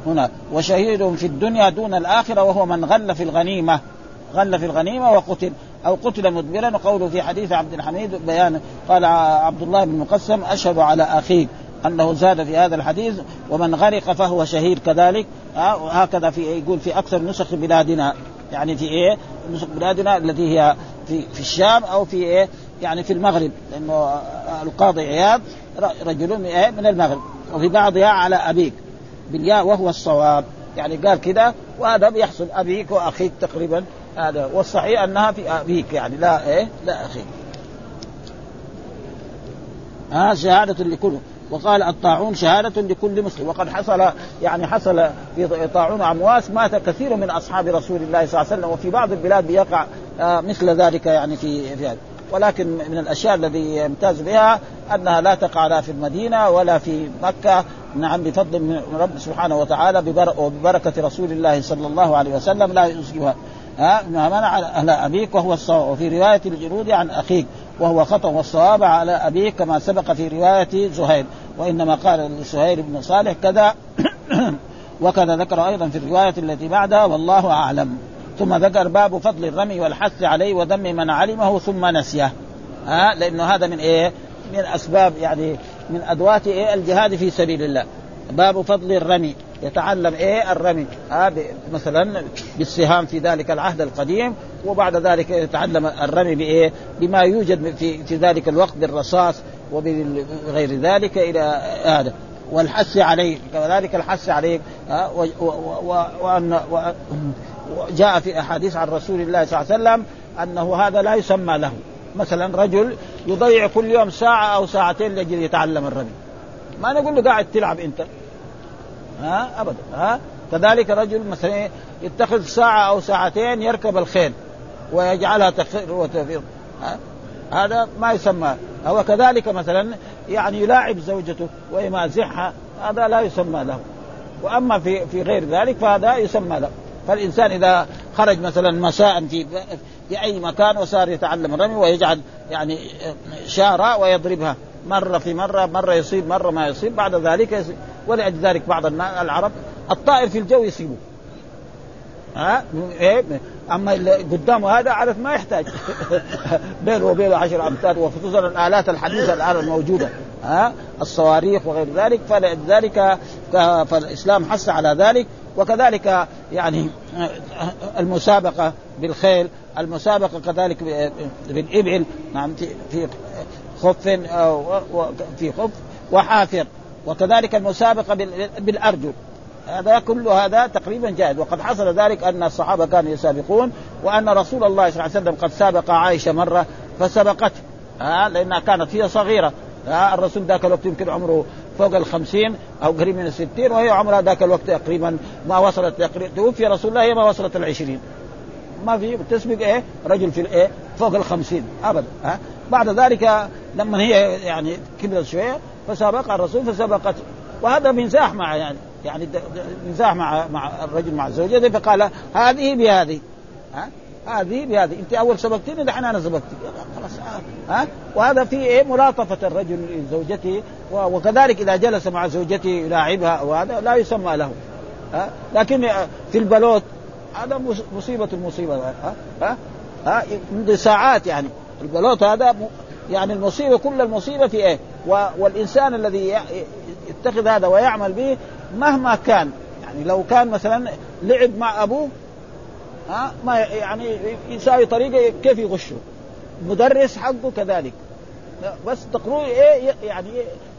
هنا. وشهيد في الدنيا دون الآخرة وهو من غل في الغنيمة. غل في الغنيمة وقتل. أو قتل مدبرا وقوله في حديث عبد الحميد بيان قال عبد الله بن مقسم أشهد على أخيك أنه زاد في هذا الحديث ومن غرق فهو شهيد كذلك. هكذا في يقول في أكثر نسخ بلادنا. يعني في إيه؟ نسخ بلادنا التي هي في في الشام أو في إيه؟ يعني في المغرب. لأنه القاضي عياض رجل من المغرب. وفي بعضها على أبيك. بالياء وهو الصواب. يعني قال كذا وهذا بيحصل أبيك وأخيك تقريبا. هذا والصحيح أنها في أبيك يعني لا إيه؟ لا أخيك ها شهادة لكل وقال الطاعون شهادة لكل مسلم. وقد حصل يعني حصل في طاعون عمواس مات كثير من أصحاب رسول الله صلى الله عليه وسلم وفي بعض البلاد بيقع آه مثل ذلك يعني في في هذا. ولكن من الأشياء الذي يمتاز بها أنها لا تقع لا في المدينة ولا في مكة. نعم بفضل من رب سبحانه وتعالى وببركة رسول الله صلى الله عليه وسلم لا يصيبها. ها؟ منع على أبيك وهو الصواب. وفي رواية الجنود عن أخيك وهو خطأ والصواب على أبيك كما سبق في رواية زهير. وإنما قال لسهير بن صالح كذا (coughs) وكذا ذكر أيضا في الرواية التي بعدها والله أعلم. ثم ذكر باب فضل الرمي والحث عليه وذم من علمه ثم نسيه. ها؟ لأنه هذا من إيه؟ من أسباب يعني من أدوات إيه؟ الجهاد في سبيل الله. باب فضل الرمي. يتعلم إيه الرمي؟ آه مثلا بالسهام في ذلك العهد القديم وبعد ذلك يتعلم الرمي بإيه؟ بما يوجد في في ذلك الوقت بالرصاص وبغير ذلك إلى هذا والحث عليه كذلك الحث عليه وأن جاء في أحاديث عن رسول الله صلى الله عليه وسلم أنه هذا لا يسمى له. مثلا رجل يضيع كل يوم ساعة أو ساعتين لأجل يتعلم الرمي. ما نقول له قاعد تلعب أنت. ها؟ أبدا ها؟ كذلك رجل مثلا يتخذ ساعة أو ساعتين يركب الخيل ويجعلها تخير وتفيض هذا ما يسمى هو كذلك مثلا يعني يلاعب زوجته ويمازحها هذا لا يسمى له. وأما في في غير ذلك فهذا يسمى له. فالإنسان إذا خرج مثلا مساء في في أي مكان وصار يتعلم الرمي ويجعل يعني شارة ويضربها. مرة في مرة مرة يصيب مرة ما يصيب. بعد ذلك يصيب. ولأجل ذلك بعض العرب الطائر في الجو يصيبه. ها؟ إيه؟ أما اللي قدامه هذا عرف ما يحتاج. (laughs) بينه وبينه عشر أمتار وخصوصا الآلات الحديثة الآن الموجودة. ها؟ الصواريخ وغير ذلك. فلذلك فالإسلام حث على ذلك. وكذلك يعني المسابقة بالخيل المسابقة كذلك بالإبل. نعم في خف في خف وحافر. وكذلك المسابقة بالارجل هذا كل هذا تقريبا جائز. وقد حصل ذلك أن الصحابة كانوا يسابقون وأن رسول الله صلى الله عليه وسلم قد سابق عائشة مرة فسبقته. ها لأنها كانت هي صغيرة. ها الرسول ذاك الوقت يمكن عمره فوق الخمسين أو قريب من الستين وهي عمرها ذاك الوقت تقريبا ما وصلت تقريبا توفي رسول الله هي ما وصلت العشرين. ما في تسبق إيه؟ رجل في الايه فوق الخمسين. ابدا. ها بعد ذلك لما هي يعني كبرت شوية فسابقها الرسول فسبقت. وهذا مزاح مع يعني يعني مزاح مع مع الرجل مع زوجته فقال هذه بهذه. ها؟ هذه بهذه. انت أول سبقتني دحين أنا سبقتك. خلاص ها؟ وهذا في إيه؟ ملاطفة الرجل لزوجته. وكذلك إذا جلس مع زوجته يلاعبها وهذا لا يسمى له. ها؟ لكن في البلوت هذا مصيبة المصيبه ها؟ ها, ها؟ ساعات يعني. البلوت هذا يعني المصيبة كل المصيبة في إيه؟ والإنسان الذي يتخذ هذا ويعمل به مهما كان. يعني لو كان مثلا لعب مع أبوه ها ما يعني يساوي طريقة كيف يغشه. مدرس حقه كذلك. بس تقروا إيه يعني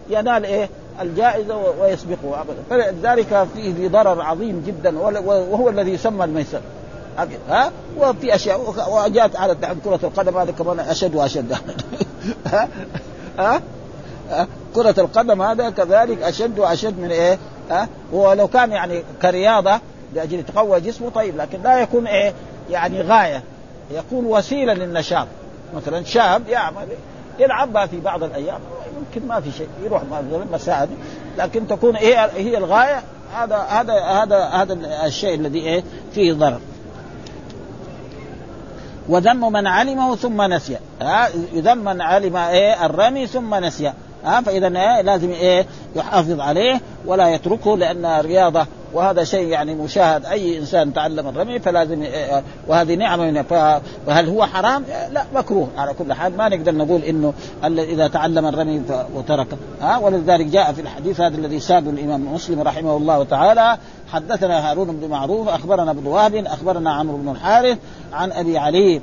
ينال إيه؟ الجائزة ويسبقه ابدا. فلذلك فيه ضرر عظيم جدا وهو الذي يسمى الميسر. ها؟ وفي أشياء وجاءت على كرة القدم هذا كمان أشد وأشد. (laughs) ها؟ ها؟ كرة القدم هذا كذلك أشد وأشد من إيه؟ ها؟ ولو كان يعني كرياضة لأجل يتقوى جسمه طيب لكن لا يكون إيه؟ يعني غاية. يكون وسيلة للنشاط. مثلا شاب يعمل يلعبها في بعض الأيام يمكن ما في شيء يروح مساعد. لكن تكون إيه؟ هي الغاية هذا هذا هذا هذا الشيء الذي إيه؟ فيه ضرر. وذم من علمه ثم نسي. ها يذم من علم إيه الرمي ثم نسي. ها فاذا إيه لازم إيه يحافظ عليه ولا يتركه لأن رياضة وهذا شيء يعني مشاهد. أي إنسان تعلم الرمي فلازم إيه وهذه نعمة فهل هو حرام؟ لا مكروه. على كل حال ما نقدر نقول إنه إذا تعلم الرمي وترك. ها ولذلك جاء في الحديث هذا الذي ساده الإمام مسلم رحمه الله تعالى حدثنا هارون بن معروف أخبرنا ابن وهب أخبرنا عمرو بن الحارث عن أبي علي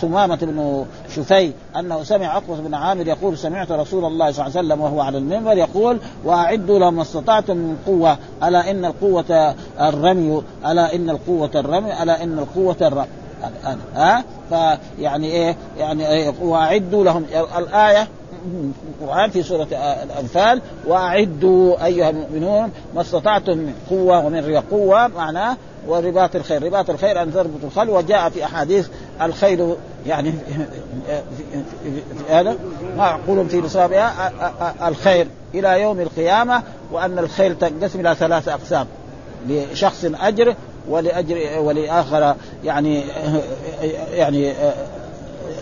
ثمامة بن شفي أنه سمع عقبة بن عامر يقول سمعت رسول الله صلى الله عليه وسلم وهو على المنبر يقول وأعدوا لما استطعتم من قوة ألا إن القوة الرمي ألا إن القوة الرمي ألا إن القوة الرمي ها؟ فيعني إيه؟ يعني إيه؟ وأعدوا لهم الآية القرآن في سورة الأنفال وأعدوا أيها المؤمنون ما استطعتم من قوة ومن قوة معناه ورباط الخير. رباط الخير أن تربط الخيل وجاء في أحاديث الخيل يعني في هذا معقول في نصابها الخير إلى يوم القيامة وأن الخيل تنقسم إلى ثلاثة أقسام لشخص أجر ولأجر ولآخر يعني يعني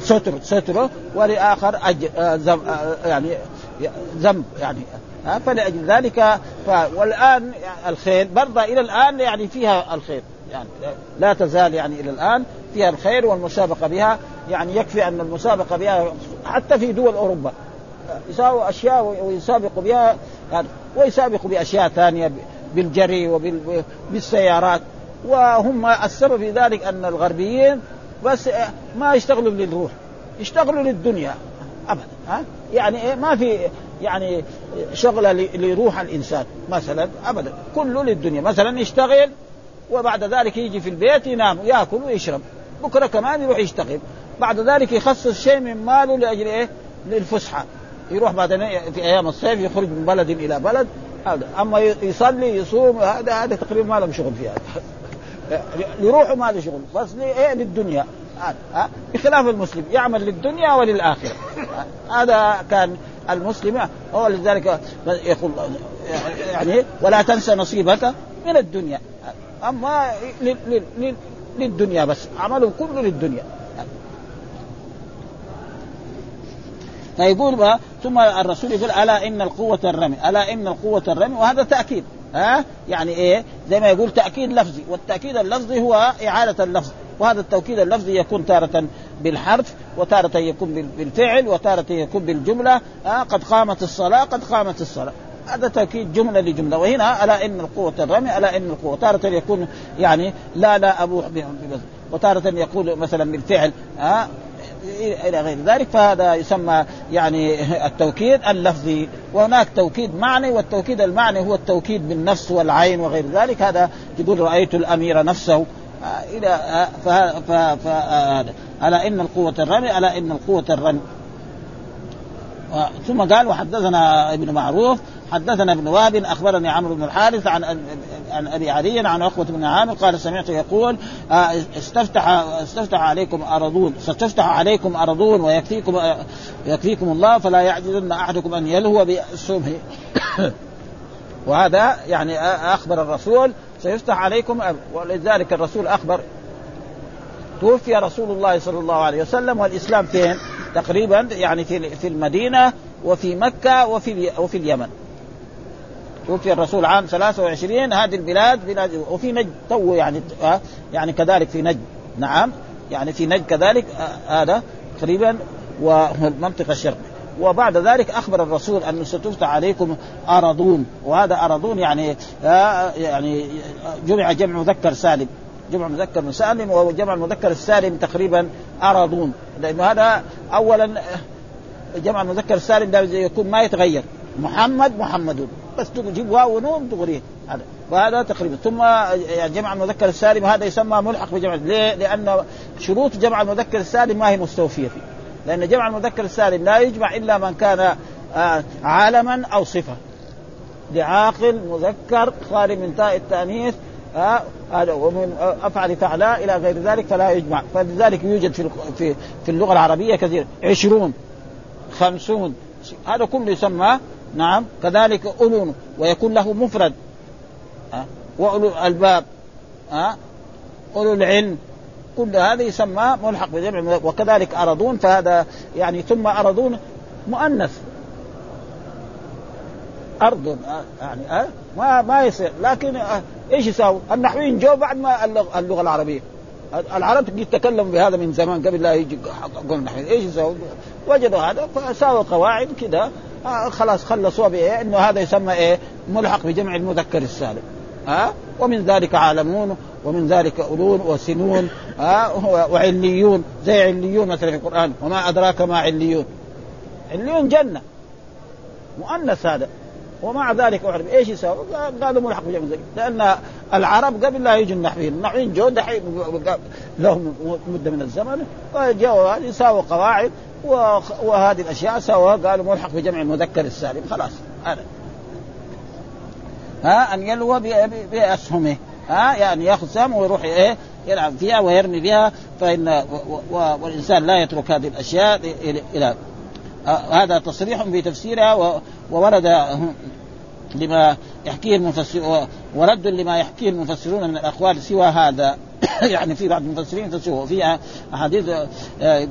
ستر ستره ولآخر أجر زم يعني ذنب يعني فلأجل ذلك ف... والآن الخير برضه إلى الآن يعني فيها الخير يعني لا تزال يعني إلى الآن فيها الخير والمسابقة بها يعني يكفي أن المسابقة بها حتى في دول أوروبا يساووا أشياء ويسابقوا بها يعني ويسابقوا بأشياء ثانية بالجري وبالسيارات وهم السبب في ذلك أن الغربيين بس ما يشتغلوا للروح يشتغلوا للدنيا أبدا ها يعني إيه ما في يعني شغلة لروح الإنسان مثلا أبدا كله للدنيا مثلا يشتغل وبعد ذلك يجي في البيت ينام يأكل ويشرب بكرة كمان يروح يشتغل بعد ذلك يخصص شيء من ماله لأجل إيه؟ للفسحة يروح بعد في أيام الصيف يخرج من بلد إلى بلد هذا أما يصلي يصوم هذا هذا تقريبا ما له شغل في هذا لروحه ما له شغل بس إيه للدنيا. ها؟ بخلاف المسلم يعمل للدنيا وللآخرة. هذا كان المسلم. هو لذلك يقول يعني ولا تنسى نصيبك من الدنيا. أما للدنيا بس عمله كله للدنيا. فيقول ثم الرسول يقول ألا إن القوة الرمي ألا إن القوة الرمي؟ وهذا تأكيد. ها؟ يعني إيه؟ زي ما يقول تأكيد لفظي والتأكيد اللفظي هو إعادة اللفظ وهذا التوكيد اللفظي يكون تارة بالحرف وتارة يكون بالفعل وتارة يكون بالجملة آه قد قامت الصلاة قد قامت الصلاة. هذا تأكيد جملة لجملة. وهنا ألا إن القوة الرمي ألا إن القوة تارة يكون يعني لا لا أبوح وتارة يقول مثلا بالفعل آه إلى غير ذلك فهذا يسمى يعني التوكيد اللفظي. وهناك توكيد معنى والتوكيد المعنى هو التوكيد بالنفس والعين وغير ذلك. هذا يقول رأيت الأمير نفسه. إلى فهذا ألا إن القوة الرمي ألا إن القوة الرمي. ثم قال وحدثنا ابن معروف حدثنا ابن وهب أخبرني عمرو بن الحارث عن عن أبي علي عن عقبة بن عامر قال سمعت يقول آه، استفتح استفتح عليكم أرضون ستفتح عليكم أرضون ويكفيكم يكفيكم الله فلا يعجزن أحدكم أن يلهو باسهمه (coughs) وهذا يعني أخبر الرسول سيفتح عليكم ولذلك الرسول أخبر توفي رسول الله صلى الله عليه وسلم والإسلام فين؟ تقريبا يعني في في المدينة وفي مكة وفي وفي اليمن. توفي الرسول عام 23 هذه البلاد بلاد وفي نجد تو يعني آه يعني كذلك في نجد نعم يعني في نجد كذلك آه هذا تقريبا والمنطقة الشرقيه وبعد ذلك أخبر الرسول انه ستفتح عليكم ارضون وهذا ارضون يعني آه يعني جمع جمع مذكر سالم. جمع مذكر سالم وجمع المذكر السالم تقريبا ارضون لأنه هذا اولا جمع المذكر السالم ده يكون ما يتغير. محمد محمدون بس تجيب واو ونون تغريه هذا. وهذا تقريبا. ثم يعني جمع المذكر السالم هذا يسمى ملحق بجمع. ليه؟ لأن شروط جمع المذكر السالم ما هي مستوفية فيه. لأن جمع المذكر السالم لا يجمع إلا من كان آه، عالما أو صفة. لعاقل مذكر خالي من تاء التأنيث ها هذا ومن أفعل فعلاء إلى غير ذلك فلا يجمع. فلذلك يوجد في في اللغة العربية كثير عشرون خمسون هذا كله يسمى نعم. كذلك أولون ويكون له مفرد. ها؟ وأولو الألباب. ها؟ أولو العلم. كل هذا يسمى ملحق بجمع وكذلك أرضون فهذا يعني ثم أرضون مؤنث. أرض يعني أه؟ ما ما يصير. لكن أه إيش يساوي؟ النحويين جو بعد ما اللغة العربية. العرب يتكلموا بهذا من زمان قبل لا يجي النحويين إيش يساوي؟ وجدوا هذا فساووا قواعد كذا آه خلاص خلصوا بإيه؟ إنه هذا يسمى إيه؟ ملحق بجمع المذكر السالم ها؟ أه؟ ومن ذلك عالمون ومن ذلك أولون وسنون ها أه؟ وعليون زي عليون مثلا في القرآن وما أدراك ما عليون عليون جنة مؤنث هذا ومع ذلك اعرف إيش يساوي؟ قالوا ملحق بجمع لأن العرب قبل لا يجوا النحويين، النحويين جو دحين لهم مدة من الزمن فجاوا يساووا قواعد وهذه الأشياء سواها قالوا ملحق بجمع المذكر السالم. خلاص. هذا ها أن يلوى بأسهمه. ها يعني يأخذ سهم ويروح إيه يلعب فيها ويرمي بها فإن والإنسان لا يترك هذه الأشياء إلى هذا تصريح في تفسيرها وورد لما يحكيه المفسر ورد لما يحكيه المفسرون من الأقوال سوى هذا. (coughs) يعني في بعض المفسرين تسوه في أحاديث آه،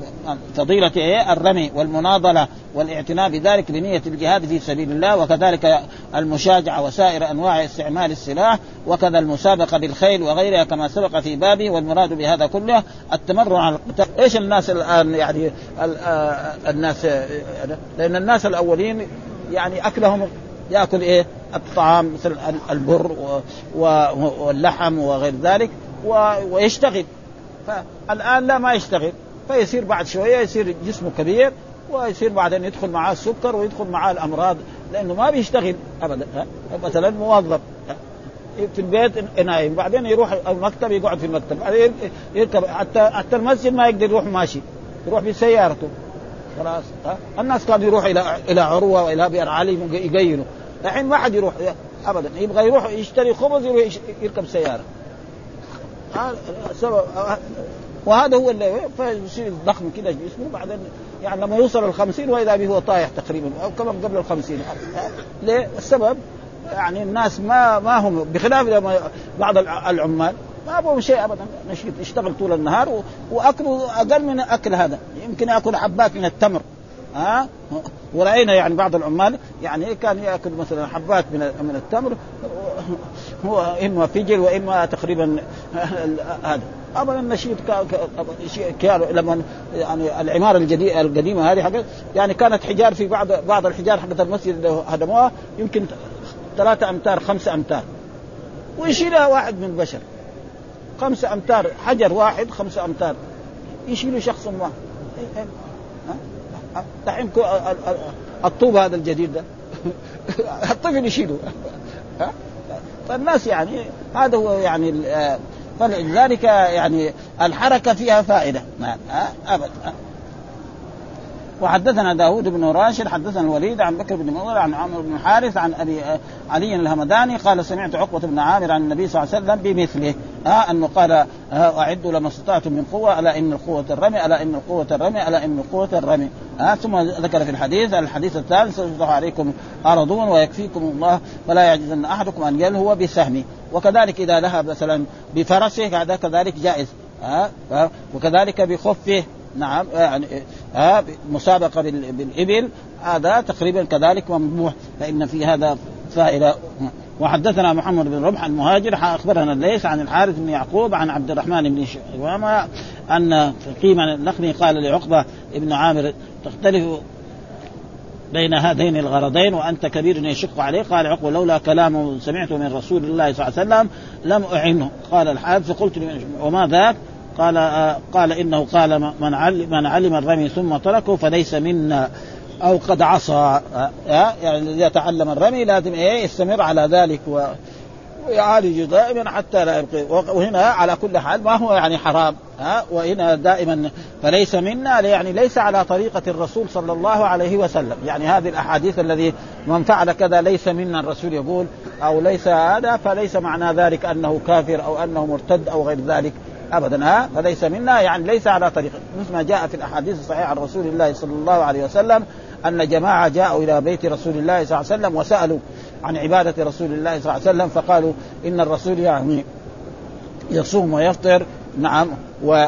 فضيلة إيه؟ الرمي والمناضلة والاعتناء بذلك بنية الجهاد في سبيل الله وكذلك المشاجعة وسائر أنواع استعمال السلاح وكذا المسابقة بالخيل وغيرها كما سبق في بابه والمراد بهذا كله التمرن على القتال. إيش الناس الآن يعني آه، الناس لأن الناس الأولين يعني أكلهم ياكل إيه؟ الطعام مثل البر واللحم وغير ذلك ويشتغل. فالآن لا ما يشتغل. فيصير بعد شوية يصير جسمه كبير ويصير بعدين يدخل معاه السكر ويدخل معاه الأمراض لأنه ما بيشتغل ابدا. مثلا موظف في البيت نايم بعدين يروح المكتب يقعد في المكتب بعدين يركب حتى حتى المسجد ما يقدر يروح ماشي يروح بسيارته خلاص. الناس كانوا يروح إلى إلى عروة وإلى بئر علي يقيلوا الحين ما حد يروح ابدا. يبغى يروح يشتري خبز يروح يركب سيارة. وهذا هو اللي فيصير ضخم كذا جسمه. بعدين يعني لما يوصل الخمسين وإذا به هو طايح تقريبا أو كمان قبل الخمسين. ليه؟ السبب يعني الناس ما ما هم بخلاف بعض العمال. ما ابغوا شيء ابدا. نشيط يشتغل طول النهار واكله أقل من أكل هذا. يمكن ياكل حبات من التمر. ها؟ ورأينا يعني بعض العمال يعني كان يأكل مثلا حبات من من التمر هو إما فجل وإما تقريبا هذا. ابدا النشيط كان لما يعني العمارة الجديده القديمة هذه حقت يعني كانت حجار في بعض بعض الحجار حقت المسجد اللي هدموها يمكن ثلاثة أمتار خمسة أمتار. ويشيلها واحد من البشر. خمسة أمتار حجر واحد خمسة أمتار. يشيله شخص واحد. دحين الطوب هذا الجديد ده. (laughs) الطفل يشيله (laughs) فالناس يعني هذا هو يعني فلذلك يعني الحركة فيها فائدة. ابدا وحدثنا داود بن راشد حدثنا الوليد عن بكر بن مضر عن عمرو بن حارث عن أبي علي الهمداني قال سمعت عقبة بن عامر عن النبي صلى الله عليه وسلم بمثله. ها انه قال أعدوا لما استطعتم من قوة ألا إن القوة الرمي ألا إن القوة الرمي ألا إن القوة الرمي. ها ثم ذكر في الحديث الحديث الثالث سيفتح عليكم أرضون ويكفيكم الله فلا يعجزن أحدكم أن يلهو بسهمه. وكذلك إذا لهى مثلا بفرسه هذا كذلك جائز. ها وكذلك بخفه. نعم يعني ها مسابقة بالإبل هذا تقريبا كذلك ممنوع فإن في هذا فائدة. وحدثنا محمد بن ربح المهاجر أخبرنا الليث عن الحارث بن يعقوب عن عبد الرحمن بن شعبان أن قيما اللخمي قال لعقبة ابن عامر تختلف بين هذين الغرضين وأنت كبير يشق عليه قال عقبة لولا كلام سمعته من رسول الله صلى الله عليه وسلم لم أعنه. قال الحارث فقلت وما ذاك قال آه قال إنه قال من علم من علم الرمي ثم تركه فليس منا. أو قد عصى آه يعني الذي يتعلم الرمي لازم إيه يستمر على ذلك و ويعالج دائما حتى لا يبقي. وهنا على كل حال ما هو يعني حرام ها وهنا دائما فليس منا يعني ليس على طريقة الرسول صلى الله عليه وسلم. يعني هذه الأحاديث الذي من فعل كذا ليس منا الرسول يقول أو ليس هذا فليس معنى ذلك أنه كافر أو أنه مرتد أو غير ذلك. ابدا. ها؟ فليس منا يعني ليس على طريقه مثل ما جاء في الأحاديث الصحيحة عن رسول الله صلى الله عليه وسلم أن جماعة جاءوا إلى بيت رسول الله صلى الله عليه وسلم وسألوا عن عبادة رسول الله صلى الله عليه وسلم فقالوا إن الرسول يعني يصوم ويفطر نعم و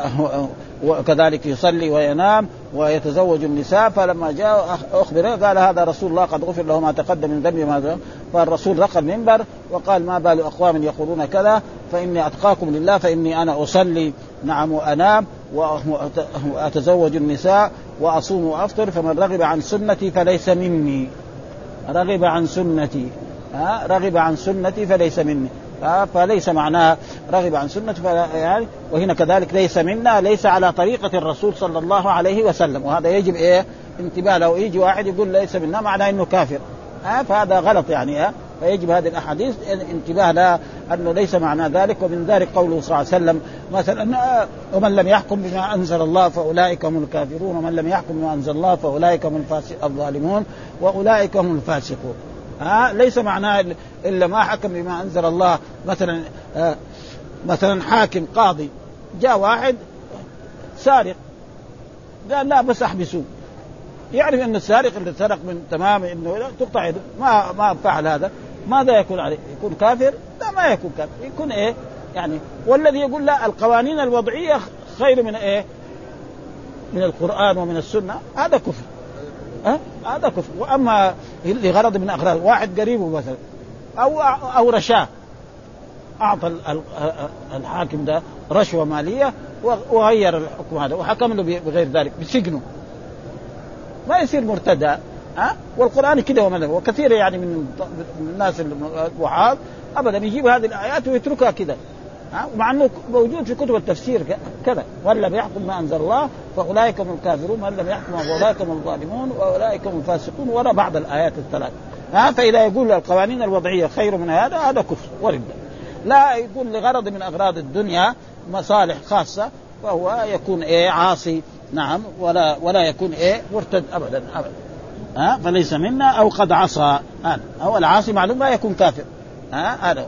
وكذلك يصلي وينام ويتزوج النساء. فلما جاء اخبر قال هذا رسول الله قد غفر له ما تقدم من ذنبه ما فالرسول رقى المنبر وقال ما بال أقوام يقولون كذا. فإني أتقاكم لله فإني أنا أصلي. نعم وأنام وأتزوج النساء وأصوم وأفطر. فمن رغب عن سنتي فليس مني. رغب عن سنتي. ها؟ رغب عن سنتي فليس مني. فليس معناها رغب عن سنتي يعني وهنا كذلك ليس منا ليس على طريقة الرسول صلى الله عليه وسلم. وهذا يجب إيه؟ انتباه لو يجي واحد يقول ليس منا معناه إنه كافر. ها فهذا غلط يعني ها فيجب هذه الأحاديث انتباه لها أنه ليس معنى ذلك. ومن ذلك قوله صلى الله عليه وسلم مثلا ومن لم يحكم بما أنزل الله فأولئك هم الكافرون. ومن لم يحكم بما أنزل الله فأولئك هم الظالمون. وأولئك هم الفاسقون. ها ليس معناه الا ما حكم بما أنزل الله مثلا آه مثلا حاكم قاضي جاء واحد سارق قال لا بس أحبسوه يعرف أن السارق اللي سرق من تمام إنه تقطع يده ما ما فعل هذا ماذا يكون عليه؟ يكون كافر؟ لا ما يكون كافر، يكون إيه؟ يعني والذي يقول لا القوانين الوضعية خير من إيه؟ من القرآن ومن السنة هذا كفر. أه؟ هذا كفر، وأما لغرض من أغراض، واحد قريبه مثلا أو أو رشاه. أعطى الحاكم ده رشوة مالية وغير الحكم هذا وحكم له بغير ذلك بسجنه. ما يصير مرتد ها؟ والقرآن كده ومن وكثير يعني من الناس الوعاظ ابدا يجيب هذه الآيات ويتركها كده. ها؟ مع إنه موجود في كتب التفسير كذا. وان لم يحكم ما انزل الله فاولئك هم الكافرون وان لم يحكم فاولئك هم الظالمون واولئك هم الفاسقون ولا بعض الايات الثلاث. ها؟ فإذا يقول القوانين الوضعية خير من هذا هذا كفر ورد. لا يكون لغرض من أغراض الدنيا مصالح خاصة فهو يكون إيه؟ عاصي. نعم. ولا ولا يكون إيه؟ مرتد ابدا ابدا. ها؟ فليس منا أو قد عصى. هذا. أو العاصي معلوم لا يكون كافر. ها؟ هذا